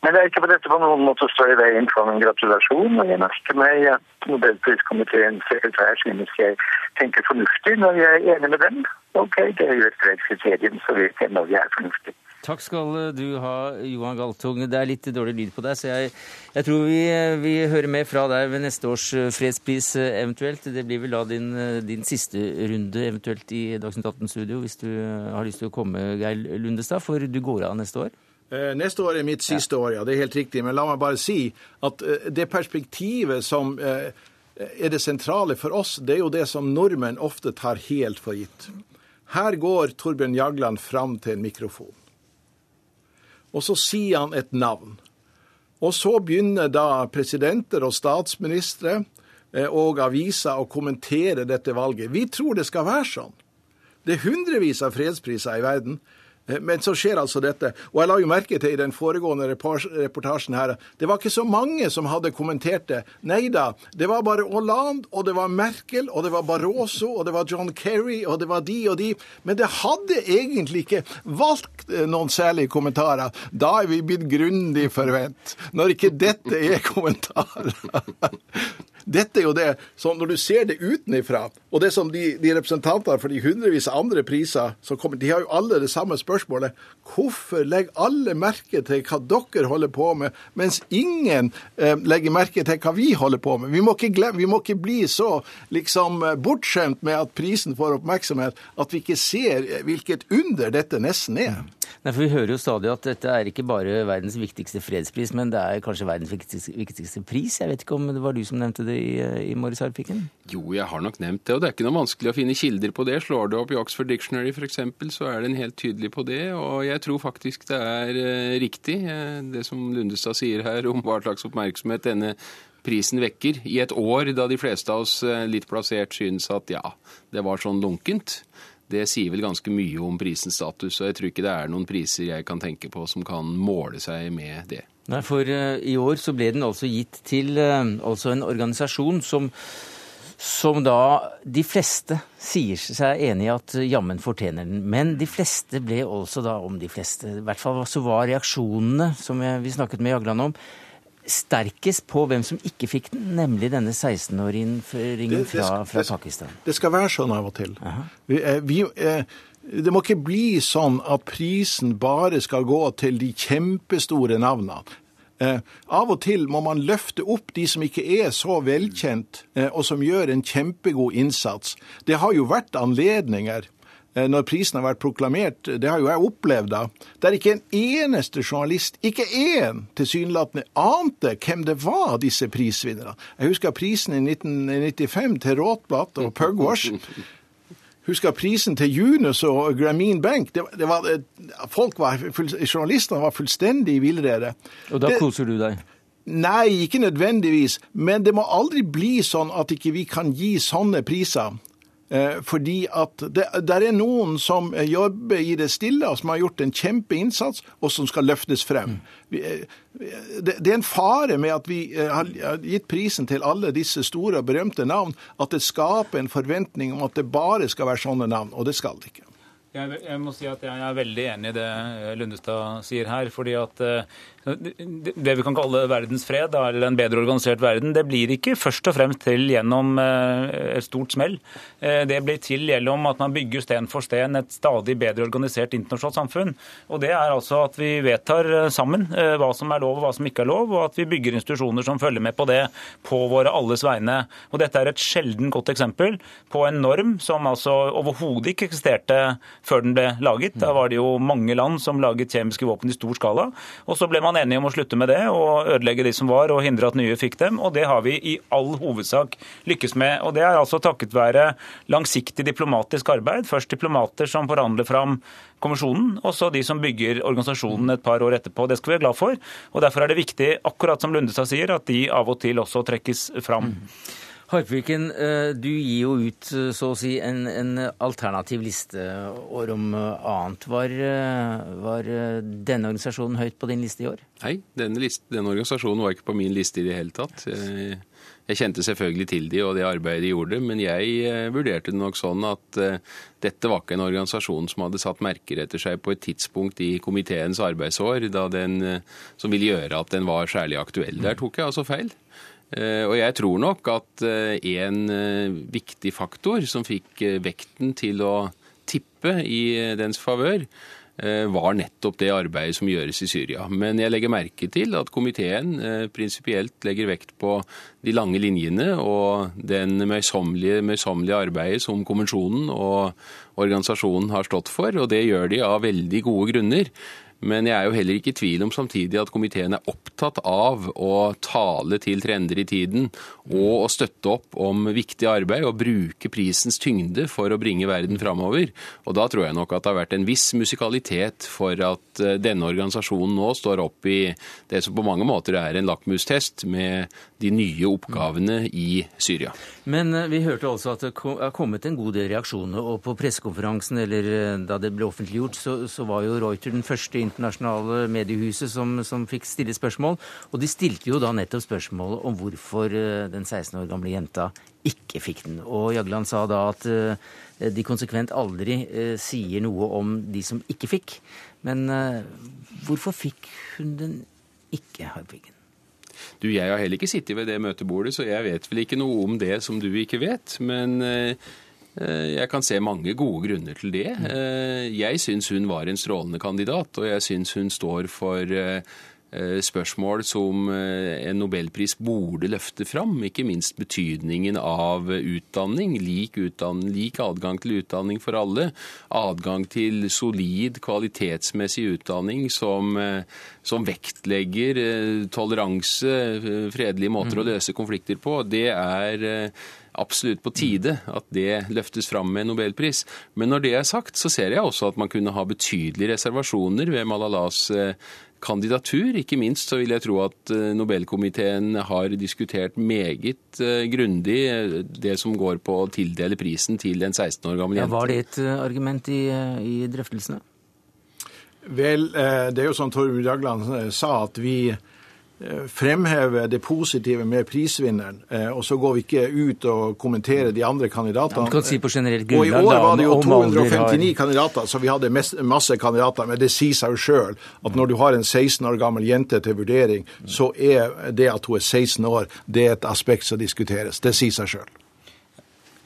Men det er ikke på dette på noen måte å stå i veien for en gratulasjon. og Jeg merker meg at Nobelpriskomiteens sekretær synes jeg tenker fornuftig når jeg er enig med dem. Ok, det er jo et greit kriterium, så vet jeg når jeg er fornuftig. Takk skal du ha, Johan Galtung. Det er litt dårlig lyd på deg, så jeg, jeg tror vi, vi, hører mer fra deg ved neste års eh, fredspris eventuelt. Det blir vel da din, eh, din siste runde eventuelt i Dagsnytt 18-studio, hvis du har lyst til å komme, Geir Lundestad, for du går av neste år? Eh, neste år er mitt siste ja. år, ja. Det er helt riktig. Men la meg bare si at det perspektivet som er det sentrale for oss, det er jo det som nordmenn ofte tar helt for gitt. Her går Torbjørn Jagland fram til en mikrofon og så sier han et navn. Og så begynner da presidenter og statsministre eh, og aviser å kommentere dette valget. Vi tror det skal være sånn. Det er hundrevis av fredspriser i verden. Eh, men så skjer altså dette. Og jeg la jo merke til i den foregående reportasjen her, det var ikke så mange som hadde kommentert det. Nei da, det var bare Hollande, og det var Merkel, og det var Barroso, og det var John Kerry, og det var de og de. Men det hadde egentlig ikke valgt eh, noen særlige kommentarer. Da er vi blitt grundig forvent. Når ikke dette er kommentarer. Dette er jo det som når du ser det utenifra, og det som de, de representanter for de hundrevis av andre priser som kommer, de har jo alle det samme spørsmålet. Hvorfor legger alle merke til hva dere holder på med, mens ingen eh, legger merke til hva vi holder på med? Vi må ikke, glemme, vi må ikke bli så liksom eh, bortskjemt med at prisen får oppmerksomhet, at vi ikke ser hvilket under dette nesten er. Nei, for Vi hører jo stadig at dette er ikke bare verdens viktigste fredspris, men det er kanskje verdens viktigste, viktigste pris. Jeg vet ikke om det var du som nevnte det i, i morges, Harpiken? Jo, jeg har nok nevnt det, og det er ikke noe vanskelig å finne kilder på det. Slår du opp i Oxford Dictionary f.eks., så er den helt tydelig på det. Og jeg tror faktisk det er eh, riktig, eh, det som Lundestad sier her om hva slags oppmerksomhet denne prisen vekker. I et år da de fleste av oss eh, litt plassert synes at ja, det var sånn lunkent det sier vel ganske mye om prisens status. Og jeg tror ikke det er noen priser jeg kan tenke på som kan måle seg med det. Nei, for i år så ble den altså gitt til altså en organisasjon som, som da de fleste sier seg enig i at jammen fortjener den. Men de fleste ble også da, om de fleste, i hvert fall så var reaksjonene som vi snakket med Jagland om, sterkest på hvem som ikke fikk den, nemlig denne 16-åringen fra, fra, Pakistan? Det skal være sånn av og til. Vi, eh, vi, eh, det må ikke bli sånn at prisen bare skal gå til de kjempestore navnene. Eh, av og til må man løfte opp de som ikke er så velkjent, eh, og som gjør en kjempegod innsats. Det har jo vært anledninger Eh, når prisen har vært proklamert, det har jo jeg opplevd da, der ikke en eneste journalist, ikke én tilsynelatende, ante hvem det var, disse prisvinnerne. Jeg husker prisen i 1995 til Råtblatt og Pugwash. Husker prisen til Junus og Grameen Bank. Det, det var, folk var, Journalistene var fullstendig villrede. Og da koser du deg? Nei, ikke nødvendigvis. Men det må aldri bli sånn at ikke vi kan gi sånne priser Eh, fordi at det, der er noen som jobber i det stille, og som har gjort en kjempeinnsats, og som skal løftes frem. Eh, det, er en fare med at vi eh, har gitt prisen til alle disse store og berømte navn, at det skaper en forventning om at det bare skal være sånne navn, og det skal det ikke. Jeg, jeg må si at jeg er veldig enig i det Lundestad sier her. fordi at det vi kan kalle verdens fred, eller en bedre organisert verden, det blir ikke først og fremst til gjennom eh, et stort smell. Eh, det blir til gjennom at man bygger sten for sten et stadig bedre organisert internasjonalt samfunn. Og Det er altså at vi vedtar eh, sammen hva som er lov og hva som ikke er lov, og at vi bygger institusjoner som følger med på det på våre alles vegne. Og Dette er et sjelden godt eksempel på en norm som altså overhodet ikke eksisterte før den ble laget. Da var det jo mange land som laget kjemiske våpen i stor skala. og så ble man man enige om å slutte med det og ødelegge de som var, og hindre at nye fikk dem. Og det har vi i all hovedsak lykkes med. Og det er altså takket være langsiktig diplomatisk arbeid. Først diplomater som forhandler fram kommisjonen, og så de som bygger organisasjonen et par år etterpå. Det skal vi være glad for. Og derfor er det viktig, akkurat som Lundestad sier, at de av og til også trekkes fram. Mm. Harpviken, eh, du gir jo ut eh, så å si en, en alternativ liste år om eh, annet. Var, var, denne organisasjonen høyt på din liste i år? Nei, denne, liste, denne, organisasjonen var ikke på min liste i det hele tatt. Jeg, kjente selvfølgelig til de og det arbeidet de gjorde, men jeg vurderte det nok sånn at dette var ikke en organisasjon som hadde satt merker etter seg på et tidspunkt i komiteens arbeidsår den, som ville gjøre at den var særlig aktuell. Der tok jeg altså feil. Eh, og jeg tror nok at eh, en eh, viktig faktor som fikk vekten til å tippe i dens favør, var nettopp det arbeidet som gjøres i Syria. Men jeg legger merke til at komiteen prinsipielt legger vekt på de lange linjene og den møysommelige, arbeidet som konvensjonen og organisasjonen har stått for, og det gjør de av veldig gode grunner. Men jeg er jo heller ikke i tvil om samtidig at komiteen er opptatt av å tale til trender i tiden og å støtte opp om viktig arbeid og bruke prisens tyngde for å bringe verden framover. Og da tror jeg nok at det har vært en viss musikalitet for at eh, denne organisasjonen nå står opp i det som på mange måter er en lakmustest med de nye oppgavene i Syria. Men eh, vi hørte altså at det har kommet en god del reaksjoner, og på pressekonferansen eller eh, da det ble offentliggjort, så, så var jo Reuter den første internasjonale mediehuset som, som, fikk stille spørsmål. Og de stilte jo da nettopp spørsmålet om hvorfor eh, den 16 år gamle jenta ikke fikk den. Og Jagland sa da at eh, de konsekvent aldri eh, sier noe om de som ikke fikk. Men hvorfor fikk hun den ikke, Harpviken? Du, Jeg har heller ikke sittet ved det møtebordet, så jeg vet vel ikke noe om det som du ikke vet. Men Eh, jeg kan se mange gode grunner til det. Eh, jeg syns hun var en strålende kandidat, og jeg syns hun står for eh, eh, spørsmål som en nobelpris burde løfte fram. Ikke minst betydningen av utdanning, lik, utdanning, lik adgang til utdanning for alle. Adgang til solid, kvalitetsmessig utdanning som, som vektlegger toleranse, fredelige måter å mm. løse konflikter på. Det er absolutt på tide at det løftes fram med nobelpris. Men når det er sagt, så ser jeg også at man kunne ha betydelige reservasjoner ved Malalas eh, kandidatur. Ikke minst så vil jeg tro at eh, Nobelkomiteen har diskutert meget eh, grundig det som går på å tildele prisen til en 16 år gammel jente. Ja, var det et argument i, i drøftelsene? Vel, det er jo som Torbjørn Jagland sa, at vi fremheve det positive med prisvinneren, eh, og så går vi ikke ut og kommenterer de andre kandidatene. Ja, kan si på generelt grunnlag, og I år var det jo 259 kandidater, så vi hadde masse kandidater. Men det sier seg jo sjøl at når du har en 16 år gammel jente til vurdering, så er det at hun er 16 år, det er et aspekt som diskuteres. Det sier seg sjøl.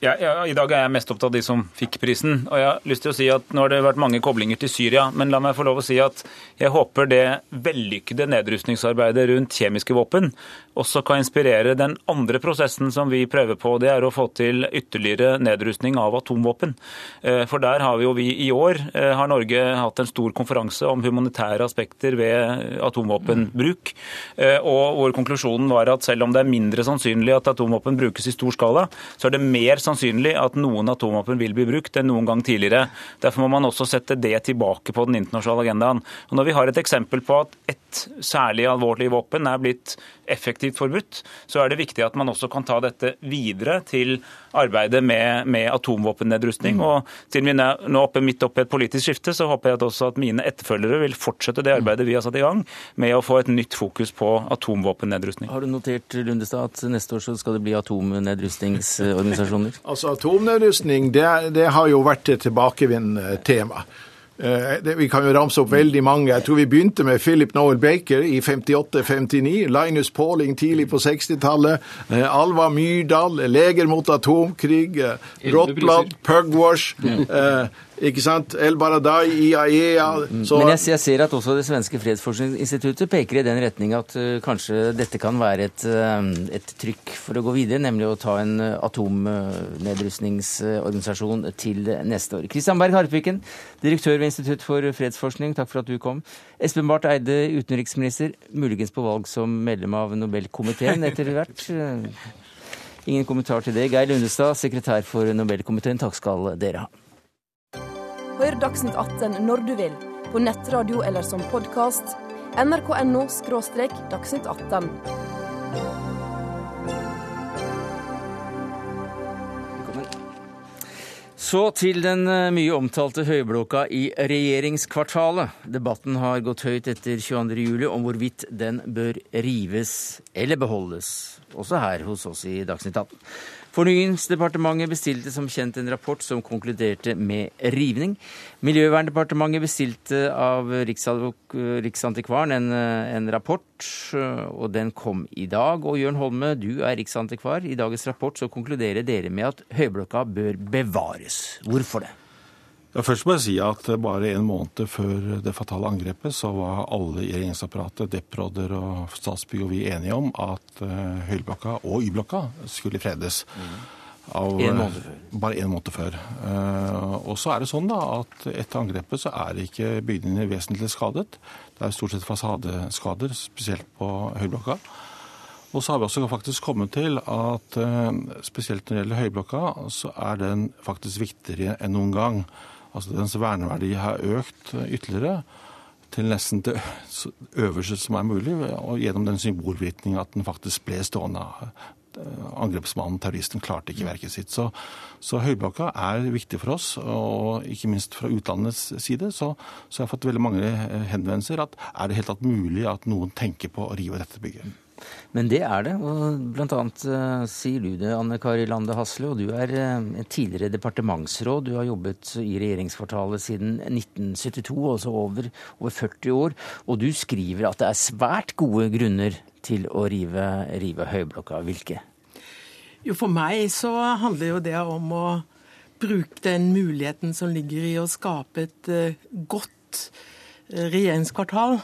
Ja, ja, I dag er jeg mest opptatt av de som fikk prisen. Og jeg har lyst til å si at Nå har det vært mange koblinger til Syria, men la meg få lov å si at jeg håper det vellykkede nedrustningsarbeidet rundt kjemiske våpen også kan inspirere den andre prosessen som vi prøver på. Det er å få til ytterligere nedrustning av atomvåpen. Eh, for der har vi jo vi i år eh, har Norge hatt en stor konferanse om humanitære aspekter ved atomvåpenbruk. Eh, og hvor konklusjonen var at selv om det er mindre sannsynlig at atomvåpen brukes i stor skala, så er det mer sannsynlig at noen atomvåpen vil bli brukt enn noen gang tidligere. Derfor må man også sette det tilbake på den internasjonale agendaen. Og når vi har et eksempel på at ett særlig alvorlig våpen er blitt effektivt forbudt, så er det viktig at man også kan ta dette videre til arbeidet med, med atomvåpennedrustning. Mm. Og siden vi nå oppe midt oppe i et politisk skifte, så håper jeg at også at mine etterfølgere vil fortsette det arbeidet vi har satt i gang med å få et nytt fokus på atomvåpennedrustning. Har du notert Lundestad, at neste år så skal det bli atomnedrustningsorganisasjoner? Altså Atomnedrustning det, det har jo vært et tilbakevendende tema. Eh, vi kan jo ramse opp veldig mange. Jeg tror vi begynte med Philip Noel Baker i 58-59. Linus Pauling tidlig på 60-tallet. Eh, Alva Myrdal, Leger mot atomkrig. Rotland, Pugwash. Pugwash. Ikke sant? El Baradai, IAEA e så... Men jeg, jeg, ser at også det svenske fredsforskningsinstituttet peker i den retning at uh, kanskje dette kan være et, uh, et, trykk for å gå videre, nemlig å ta en uh, atomnedrustningsorganisasjon til neste år. Kristian Berg Harpviken, direktør ved Institutt for fredsforskning, takk for at du kom. Espen Barth Eide, utenriksminister, muligens på valg som medlem av Nobelkomiteen etter hvert. Ingen kommentar til det. Geir Lundestad, sekretær for Nobelkomiteen, takk skal dere ha. Hør Dagsnytt 18 når du vil, på nettradio eller som podkast. nrk.no – dagsnytt 18. Så til den eh, mye omtalte høyblokka i regjeringskvartalet. Debatten har gått høyt etter 22.07 om hvorvidt den bør rives eller beholdes, også her hos oss i Dagsnytt 18. Fornyingsdepartementet bestilte som kjent en rapport som konkluderte med rivning. Miljøverndepartementet bestilte av Riksantikvaren en, en, rapport, og den kom i dag. Og Jørn Holme, du er riksantikvar. I dagens rapport så konkluderer dere med at Høyblokka bør bevares. Hvorfor det? Ja, først må jeg si at bare en måned før det fatale angrepet, så var alle i regjeringsapparatet, Deprodder og Statsbygg og vi enige om at uh, Høyblokka og Y-blokka skulle fredes. Av, en måned før. Bare en måned før. Uh, og så er det sånn da at etter angrepet så er ikke bygningene vesentlig skadet. Det er stort sett fasadeskader, spesielt på Høyblokka. Og så har vi også faktisk kommet til at uh, spesielt når det gjelder Høyblokka, så er den faktisk viktigere enn noen gang. Altså dens verneverdi har økt ytterligere til nesten det øverste som er mulig, og gjennom den symbolvirkningen at den faktisk ble stående. Angrepsmannen, terroristen, klarte ikke verket sitt. Så, så Høyblokka er viktig for oss, og ikke minst fra utlandets side. Så, så jeg har fått veldig mange henvendelser at er det helt tatt mulig at noen tenker på å rive dette bygget. Men det er det. og Blant annet uh, sier du det, Anne Kari Lande Hasle. Og du er uh, tidligere departementsråd. Du har jobbet i regjeringskvartalet siden 1972, altså over, over 40 år. Og du skriver at det er svært gode grunner til å rive, rive Høyblokka. Hvilke? Jo, for meg så handler jo det om å bruke den muligheten som ligger i å skape et uh, godt regjeringskvartal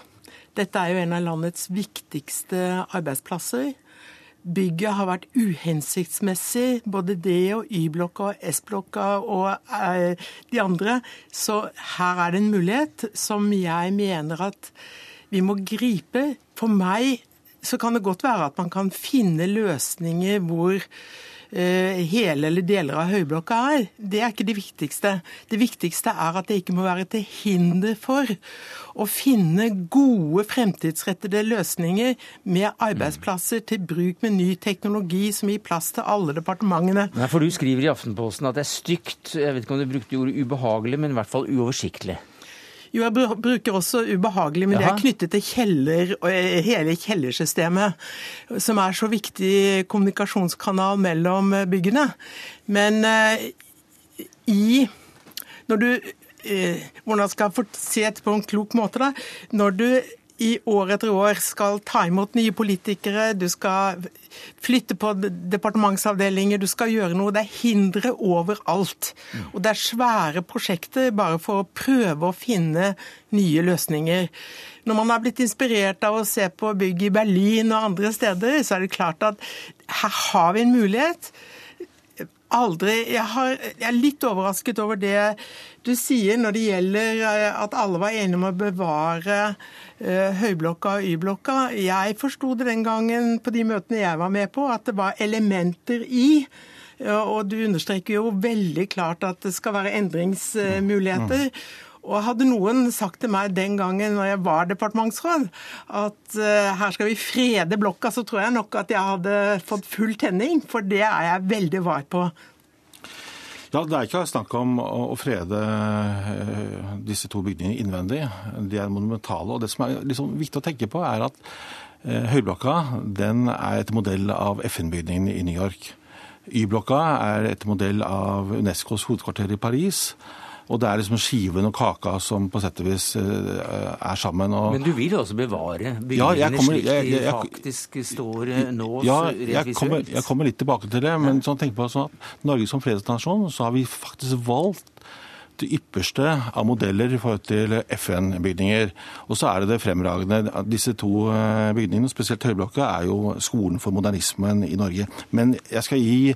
Dette er jo en av landets viktigste arbeidsplasser. Bygget har vært uhensiktsmessig, både det og Y-blokka og S-blokka og eh, de andre. Så her er det en mulighet som jeg mener at vi må gripe. For meg så kan det godt være at man kan finne løsninger hvor hele eller deler av høyblokka er. Det er ikke det viktigste. Det viktigste er at det ikke må være til hinder for å finne gode fremtidsrettede løsninger med arbeidsplasser til bruk med ny teknologi som gir plass til alle departementene. Nei, for Du skriver i Aftenposten at det er stygt, jeg vet ikke om du brukte ordet ubehagelig, men i hvert fall uoversiktlig. Jo, jeg bruker også ubehagelig, men Jaha. det er knyttet til kjeller og eh, hele kjellersystemet, som er så viktig kommunikasjonskanal mellom eh, byggene. Men eh, i Når du eh, Hvordan skal jeg se det på en klok måte, da? Når du i år etter år skal ta imot nye politikere, du skal flytte på departementsavdelinger, du skal gjøre noe. Det er hindre overalt. Og det er svære prosjekter bare for å prøve å finne nye løsninger. Når man har blitt inspirert av å se på bygg i Berlin og andre steder, så er det klart at her har vi en mulighet aldri jeg, har, jeg, er litt overrasket over det du sier når det gjelder eh, at alle var enige om å bevare uh, Høyblokka og Y-blokka. Jeg forsto det den gangen på de møtene jeg var med på, at det var elementer i. Og du understreker jo veldig klart at det skal være endringsmuligheter. Og hadde noen sagt til meg den gangen når jeg var departementsråd, at uh, her skal vi frede blokka, så tror jeg nok at jeg hadde fått full tenning. For det er jeg veldig var på. Ja, Det er ikke snakk om å frede eh, disse to bygningene innvendig. De er monumentale. og Det som er liksom viktig å tenke på, er at eh, Høyblokka den er etter modell av FN-bygningen i New York. Y-blokka er etter modell av Unescos hovedkvarter i Paris. Og det er liksom skiven og kaka som på sett og vis eh, er sammen. Og... Men du vil også bevare bygningene ja, slik de faktisk står eh, nå? Ja, jeg kommer, jeg kommer, litt tilbake til det. Men sånn, tenk på sånn at Norge som fredsnasjon, så har vi faktisk valgt det ypperste av modeller i forhold til FN-bygninger. Og så er det det fremragende. Disse to eh, bygningene, spesielt Høyblokka, er jo skolen for modernismen i Norge. Men jeg skal gi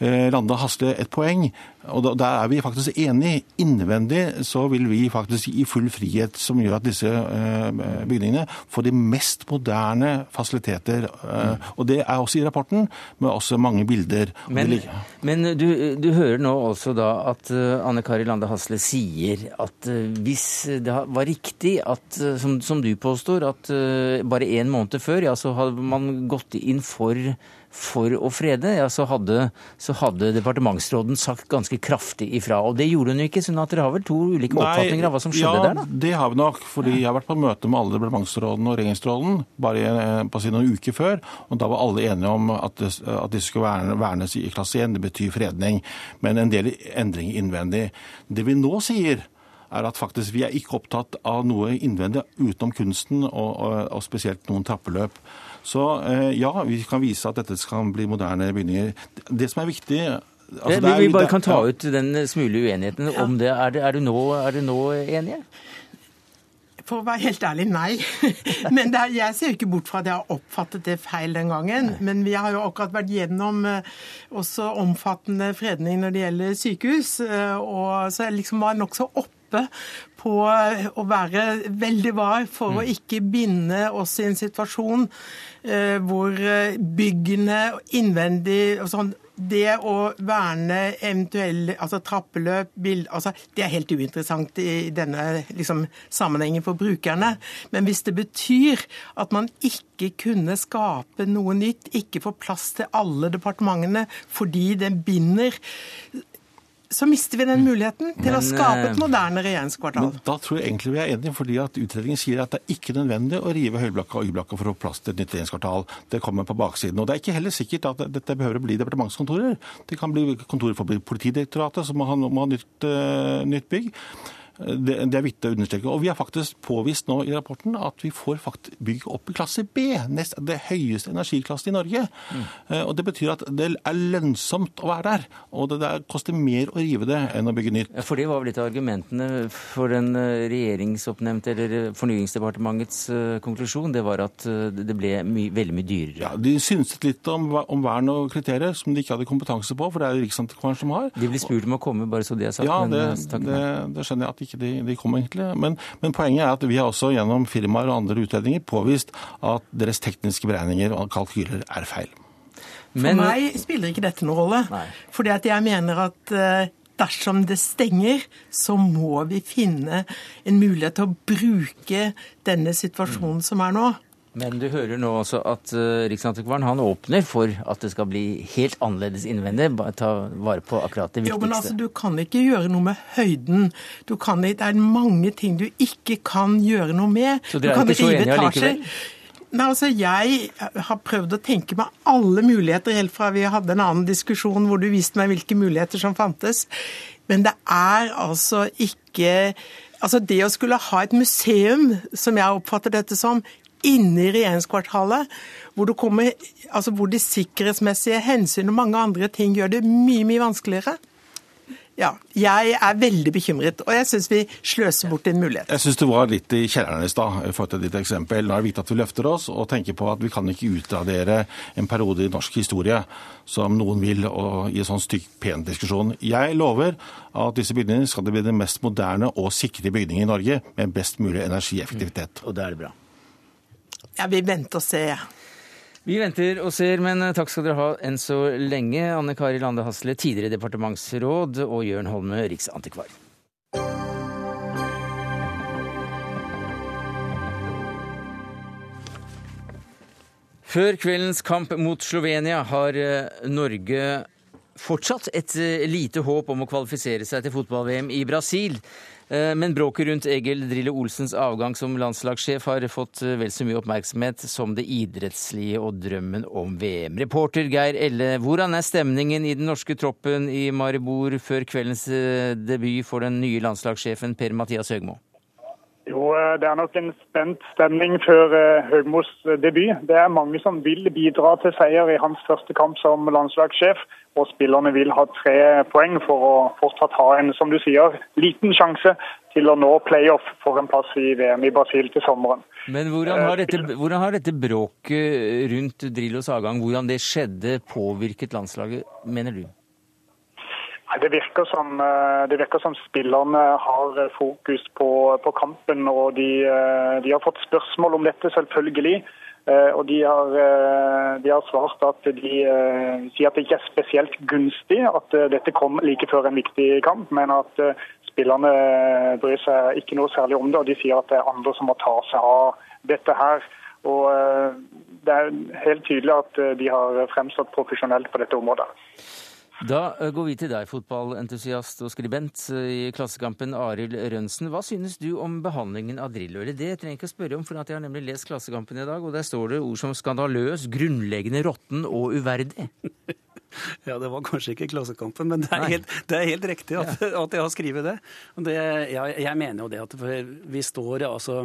Lande Hasle et poeng. Og Der er vi faktisk enige. Innvendig så vil vi faktisk gi full frihet, som gjør at disse eh, bygningene får de mest moderne fasiliteter. Eh, og Det er også i rapporten, med også mange bilder. Men, men du, du, hører nå også da at eh, Anne Kari Lande Hasle sier at hvis det var riktig at, som, som du påstår, at bare en måned før ja, så hadde man gått inn for for å frede, ja, så hadde, så hadde departementsråden sagt ganske kraftig ifra. Og det gjorde hun ikke, sånn at dere har vel to ulike oppfatninger av hva som skjedde ja, der? da? Det har vi nok, fordi jeg har vært på møte med alle departementsrådene og regjeringsråden bare eh, på si noen uker før, og da var alle enige om at, at disse skulle vernes i klasse 1. Det betyr fredning, men en del endringer innvendig. Det vi nå sier, er at faktisk vi er ikke opptatt av noe innvendig utenom kunsten, og, og, og spesielt noen trappeløp. Så eh, ja, vi kan vise at dette kan bli moderne bygninger. Det som er viktig Altså, vi, vi bare kan ta ut den smule uenigheten ja. om det. Er, det, er, du nå, er du nå enige? For å være helt ærlig, nei. Men er, jeg ser ikke bort fra at jeg har oppfattet det feil den gangen. Men vi har jo akkurat vært gjennom uh, også omfattende fredning når det gjelder sykehus. Og så jeg liksom var nokså oppe på å være veldig var for mm. å ikke binde oss i en situasjon eh, hvor byggene innvendig og sånn det å verne eventuelle altså trappeløp, bild, altså, det er helt uinteressant i denne liksom, sammenhengen for brukerne. Men hvis det betyr at man ikke kunne skape noe nytt, ikke få plass til alle departementene fordi den binder så mister vi den muligheten til men, å skape et eh, moderne regjeringskvartal. Men da tror jeg egentlig vi er enige, fordi at utredningen sier at det er ikke nødvendig å rive Høyblakka og Y-blakka for å få plass til et nytt regjeringskvartal. Det kommer på baksiden. Og det er ikke heller sikkert at dette behøver å bli departementskontorer. Det kan bli kontorer for Politidirektoratet, som må ha, må ha nytt, uh, nytt bygg. Det, det, er viktig å understreke. Og vi har faktisk påvist nå i rapporten at vi får bygg opp i klasse B, nest, det høyeste energiklassen i Norge. Mm. Og Det betyr at det er lønnsomt å være der. Og det, det koster mer å rive det enn å bygge nytt. Ja, for det var vel litt av argumentene for den regjeringsoppnevnte eller Fornyingsdepartementets konklusjon. Det var at det ble my, veldig mye dyrere. Ja, De synset litt om, om vern og kriterier som de ikke hadde kompetanse på, for det er det Riksantikvaren som har. De blir spurt om å komme, bare så det er sagt. Ja, det, det, det skjønner jeg at ikke de, de kom egentlig. Men, men, poenget er at vi har også gjennom firmaer og andre utredninger påvist at deres tekniske beregninger og kalkyler er feil. For meg spiller ikke dette noen rolle. Nei. Fordi at jeg mener at eh, dersom det stenger, så må vi finne en mulighet til å bruke denne situasjonen som er nå. Men du hører nå også at uh, Riksantikvaren han åpner for at det skal bli helt annerledes innvendig. Ta vare på akkurat det viktigste. Jo, men altså, Du kan ikke gjøre noe med høyden. Kan, det er mange ting du ikke kan gjøre noe med. Så dere er ikke så enige allikevel? Nei, altså Jeg har prøvd å tenke meg alle muligheter, helt fra vi hadde en annen diskusjon hvor du viste meg hvilke muligheter som fantes. Men det er altså ikke Altså Det å skulle ha et museum, som jeg oppfatter dette som, inne i regjeringskvartalet, hvor, kommer, altså hvor de sikkerhetsmessige hensyn og mange andre ting gjør det mye, mye vanskeligere. Ja, jeg er veldig bekymret, og jeg syns vi sløser bort en mulighet. Jeg syns du var litt i kjelleren i stad for å ta ditt eksempel. Nå er det viktig at vi løfter oss og tenker på at vi kan ikke utradere en periode i norsk historie som noen vil, og i en sånn stykk, pen diskusjon. Jeg lover at disse bygningene skal bli den mest moderne og sikre bygningen i Norge, med best mulig energieffektivitet. Mm, og det er det bra. Ja, vi venter og ser. Vi venter og ser, men takk skal dere ha enn så lenge, Anne Kari Lande Hasle, tidligere departementsråd, og Jørn Holme, riksantikvar. Før kveldens kamp mot Slovenia har eh, Norge fortsatt et eh, lite håp om å kvalifisere seg til fotball-VM i Brasil. Eh, men bråket rundt Egil Drillo Olsens avgang som landslagssjef har fått eh, vel så mye oppmerksomhet som det idrettslige og drømmen om VM. Reporter Geir Elle, hvordan er stemningen i den norske troppen i Maribor før kveldens eh, debut for den nye landslagssjefen Per-Mathias Høgmo? Jo, Det er nok en spent stemning før Høgmos debut. Det er mange som vil bidra til seier i hans første kamp som landslagssjef og spillerne vil ha tre poeng for å fortsatt ha en som du sier, liten sjanse til å nå playoff for en plass i VM i Brasil til sommeren. Men hvordan har dette, hvordan har dette bråket rundt Drillos avgang, hvordan det skjedde, påvirket landslaget, mener du? Det virker, som, eh, det virker som spillerne har fokus på, på kampen, og de, eh, de, har fått spørsmål om dette, selvfølgelig. Eh, og de har, eh, de har, svart at de uh, sier at det ikke er spesielt gunstig at dette kom like før en viktig kamp, men at spillerne bryr seg ikke noe særlig om det. Og de sier at det er andre som må ta seg av dette her. Og Det er helt tydelig at de har fremstått profesjonelt på dette området. Da eh, går vi til deg, fotballentusiast og skribent eh, i Klassekampen, Arild Rønsen. Hva synes du om behandlingen av Drillo? Eller det trenger jeg ikke å spørre om, for jeg har nemlig lest Klassekampen i dag, og der står det ord som skandaløs, grunnleggende råtten og uverdig. Ja, det var kanskje ikke Klassekampen, men det er helt, det er helt riktig at, at, jeg har skrevet det. det jeg, jeg, mener jo det at vi står altså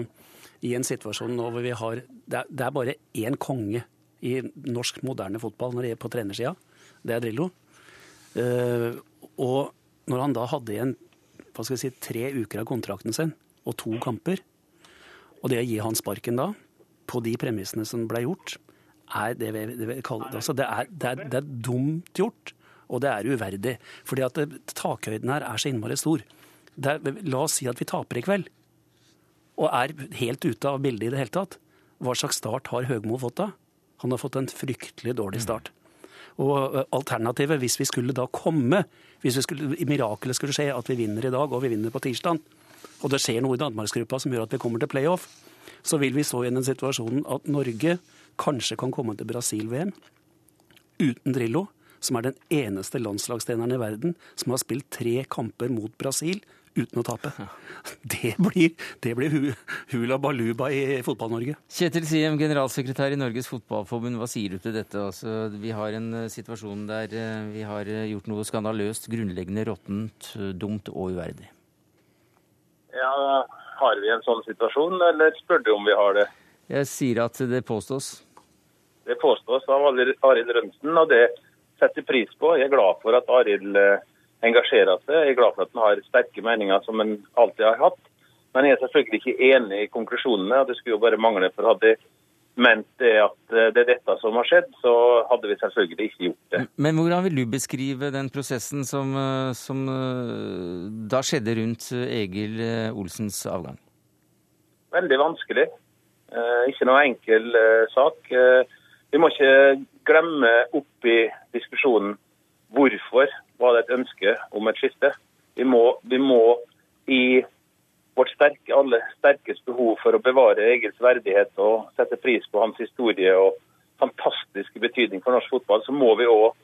i en situasjon nå hvor vi har Det er, det er bare én konge i norsk moderne fotball når det er på trenersida. Det er Drillo. Uh, og når han da hadde igjen hva skal jeg si, tre uker av kontrakten sin og to kamper, og det å gi han sparken da, på de premissene som ble gjort, er det vi, det vi kaller altså det, er, det, er, det er dumt gjort, og det er uverdig. Fordi at takhøyden her er så innmari stor. Er, la oss si at vi taper i kveld, og er helt ute av bildet i det hele tatt. Hva slags start har Høgmo fått da? Han har fått en fryktelig dårlig start. Og alternativet, hvis vi skulle da komme, hvis mirakelet skulle skje at vi vinner i dag og vi vinner på tirsdag, og det skjer noe i Danmarksgruppa som gjør at vi kommer til playoff, så vil vi stå i den situasjonen at Norge kanskje kan komme til Brasil-VM uten Drillo, som er den eneste landslagstreneren i verden som har spilt tre kamper mot Brasil uten å tape. Det blir, det blir hula baluba i Fotball-Norge. Kjetil Siem, generalsekretær i Norges Fotballforbund, hva sier du til dette? Altså, vi har en eh, situasjon der eh, vi har eh, gjort noe skandaløst, grunnleggende råttent, dumt og uverdig. Ja, Har vi en sånn situasjon, eller spør du om vi har det? Jeg sier at det påstås. Det påstås av Arild Rømsen, og det setter pris på. Jeg er glad for at Arild engasjerer seg. Jeg er glad for at han har sterke meninger, som han alltid har hatt. Men jeg er selvfølgelig ikke enig i konklusjonene. og Det skulle jo bare mangle. for hadde ment det at eh, det er dette som har skjedd, så hadde vi selvfølgelig ikke gjort det. Men hvordan vil du beskrive den prosessen som, eh, som da skjedde rundt Egil Olsens avgang? Veldig vanskelig. Ikke noe enkel sak. Vi må ikke glemme oppi diskusjonen hvorfor var det et ønske om et skifte. Vi må, vi må i vårt sterke, alle sterkes behov for å bevare Egils verdighet og sette pris på hans historie og fantastiske betydning for norsk fotball, så må vi òg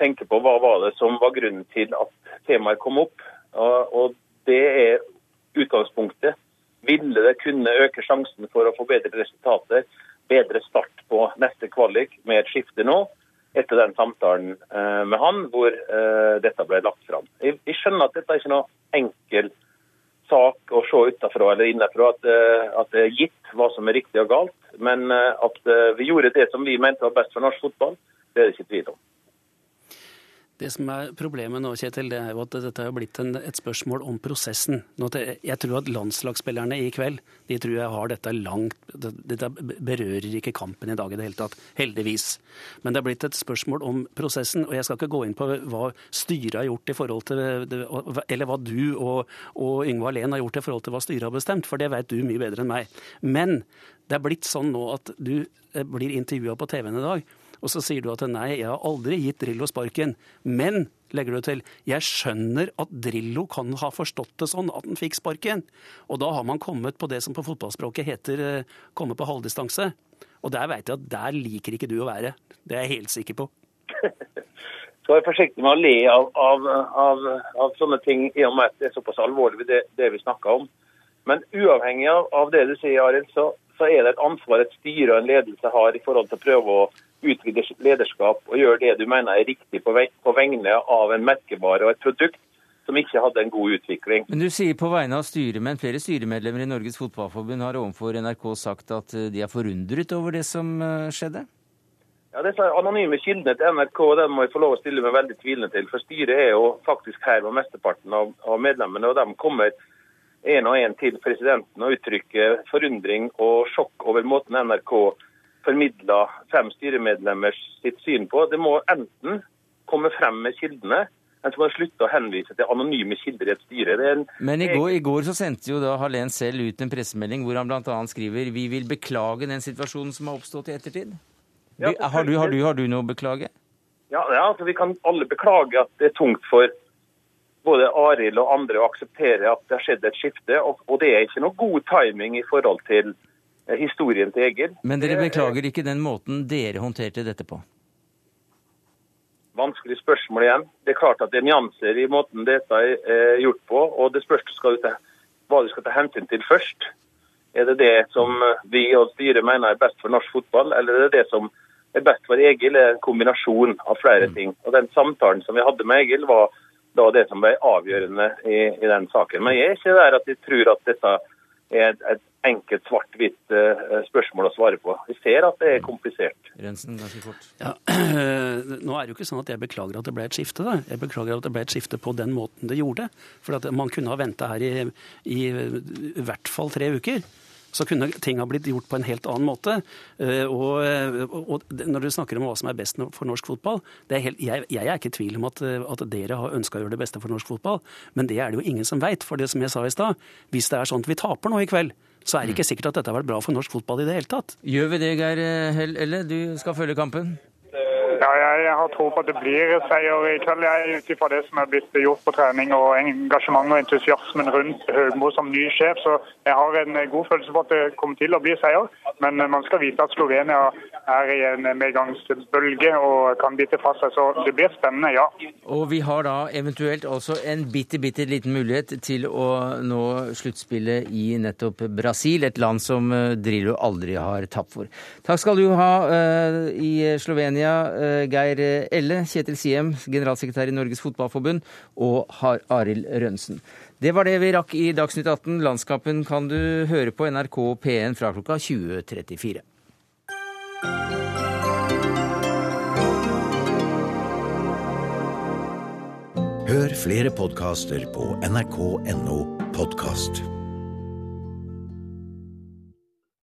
tenke på hva var det som var grunnen til at temaet kom opp. Og, og det er utgangspunktet. Ville det kunne øke sjansen for å få bedre resultater, bedre start på neste kvalik med et skifte nå? Etter den samtalen eh, med han hvor eh, dette ble lagt fram. Jeg, jeg skjønner at dette er ikke noe enkel sak å se utenfra eller innenfra, at, eh, at, det er gitt hva som er riktig og galt. Men at vi gjorde det som vi mente var best for norsk fotball, det er det ikke tvil om. Det som er Problemet nå, Kjetil, det er jo at dette har blitt en, et spørsmål om prosessen. jeg tror at landslagsspillerne i kveld de tror jeg har dette langt Dette berører ikke kampen i dag i det hele tatt, heldigvis. Men det er blitt et spørsmål om prosessen. Og jeg skal ikke gå inn på hva styret har gjort i forhold til Eller hva du og, og Yngve Alén har gjort i forhold til hva styret har bestemt, for det vet du mye bedre enn meg. Men det er blitt sånn nå at du eh, blir intervjua på TV-en i dag. Og så sier du at nei, jeg har aldri gitt Drillo sparken. Men, legger du til, jeg skjønner at Drillo kan ha forstått det sånn at han fikk sparken. Og da har man kommet på det som på fotballspråket heter eh, komme på halvdistanse. Og der veit jeg at der liker ikke du å være. Det er jeg helt sikker på. Så jeg er forsiktig med å le av, av, av, av, sånne ting i og med at det er såpass alvorlig det, det vi snakker om. Men uavhengig av, det du sier, Arild, så, så, er det et ansvar et styre og en ledelse har i forhold til å prøve å utvide lederskap og gjøre det du mener er riktig på, på vegne av en merkevare og et produkt som ikke hadde en god utvikling. Men Du sier på vegne av styremenn, flere styremedlemmer i Norges Fotballforbund har overfor NRK sagt at eh, de er forundret over det som eh, skjedde? Ja, Disse anonyme kildene til NRK den må jeg få lov å stille meg veldig tvilende til. For styret er jo faktisk her med mesteparten av, av medlemmene, og de kommer en og en til presidenten og uttrykker forundring og sjokk over måten NRK formidla fem styremedlemmers sitt syn på. Det må enten komme frem med kildene, eller så må man slutte å henvise til anonyme kilder i et styre. En... Men i går, i går, så sendte jo da Hallén selv ut en pressemelding hvor han bl.a. skriver vi vil beklage den situasjonen som har oppstått i ettertid. Du, har, du, har, du, har, du, noe å beklage? Ja, ja altså, Vi kan alle beklage at det er tungt for både Arild og andre å akseptere at det har skjedd et skifte. Og, og det er ikke noe god timing i forhold til Eh, historien til Egil. Men dere beklager ikke den måten dere håndterte dette på? Vanskelig spørsmål igjen. Det er klart at det er nyanser i måten dette er gjort på. og Det spørs hva du skal ta hensyn til først. Er det det som vi og styret mener er best for norsk fotball, eller er det det som er best for Egil? er en kombinasjon av flere mm. ting. Og Den samtalen som vi hadde med Egil, var da det som ble avgjørende i, i den saken. Men jeg er ikke der at jeg tror at dette er et, et enkelt svart-hvitt uh, spørsmål å svare på. Vi ser at det er komplisert. Rensen, ganske fort. Ja, nå er det jo ikke sånn at jeg beklager at det ble et skifte. Da. Jeg beklager at det ble et skifte på den måten det gjorde. For at man kunne ha venta her i, i, i hvert fall tre uker så kunne ting ha blitt gjort på en helt annen måte. Eh, og, og, når du snakker om hva som er best for norsk fotball er helt, jeg, jeg, er ikke i tvil om at, at dere har ønska å gjøre det beste for norsk fotball, men det er det jo ingen som veit. For det som jeg sa i stad, hvis det er sånn at vi taper nå i kveld, så er det ikke sikkert at dette har vært bra for norsk fotball i det hele tatt. Gjør vi det, Geir Hell Elle? Du skal følge kampen? Ja, jeg har tro på at det blir seier i kveld. Jeg Ut ifra det som er blitt gjort på trening og engasjement og entusiasmen rundt Høgmo som ny sjef, så jeg har en god følelse på at det kommer til å bli seier. Men man skal vite at Slovenia er i en medgangsbølge og kan bite fast seg. Så det blir spennende, ja. Og vi har da eventuelt også en bitte, bitte liten mulighet til å nå sluttspillet i nettopp Brasil, et land som eh, Drillo aldri har tapt for. Takk skal du ha uh, i Slovenia. Eh, Geir Elle, Kjetil Siem, generalsekretær i Norges Fotballforbund, og Arild Rønsen. Det var det vi rakk i Dagsnytt 18. Landskampen kan du høre på NRK P1 fra klokka 20.34. Hør flere podkaster på nrk.no podkast.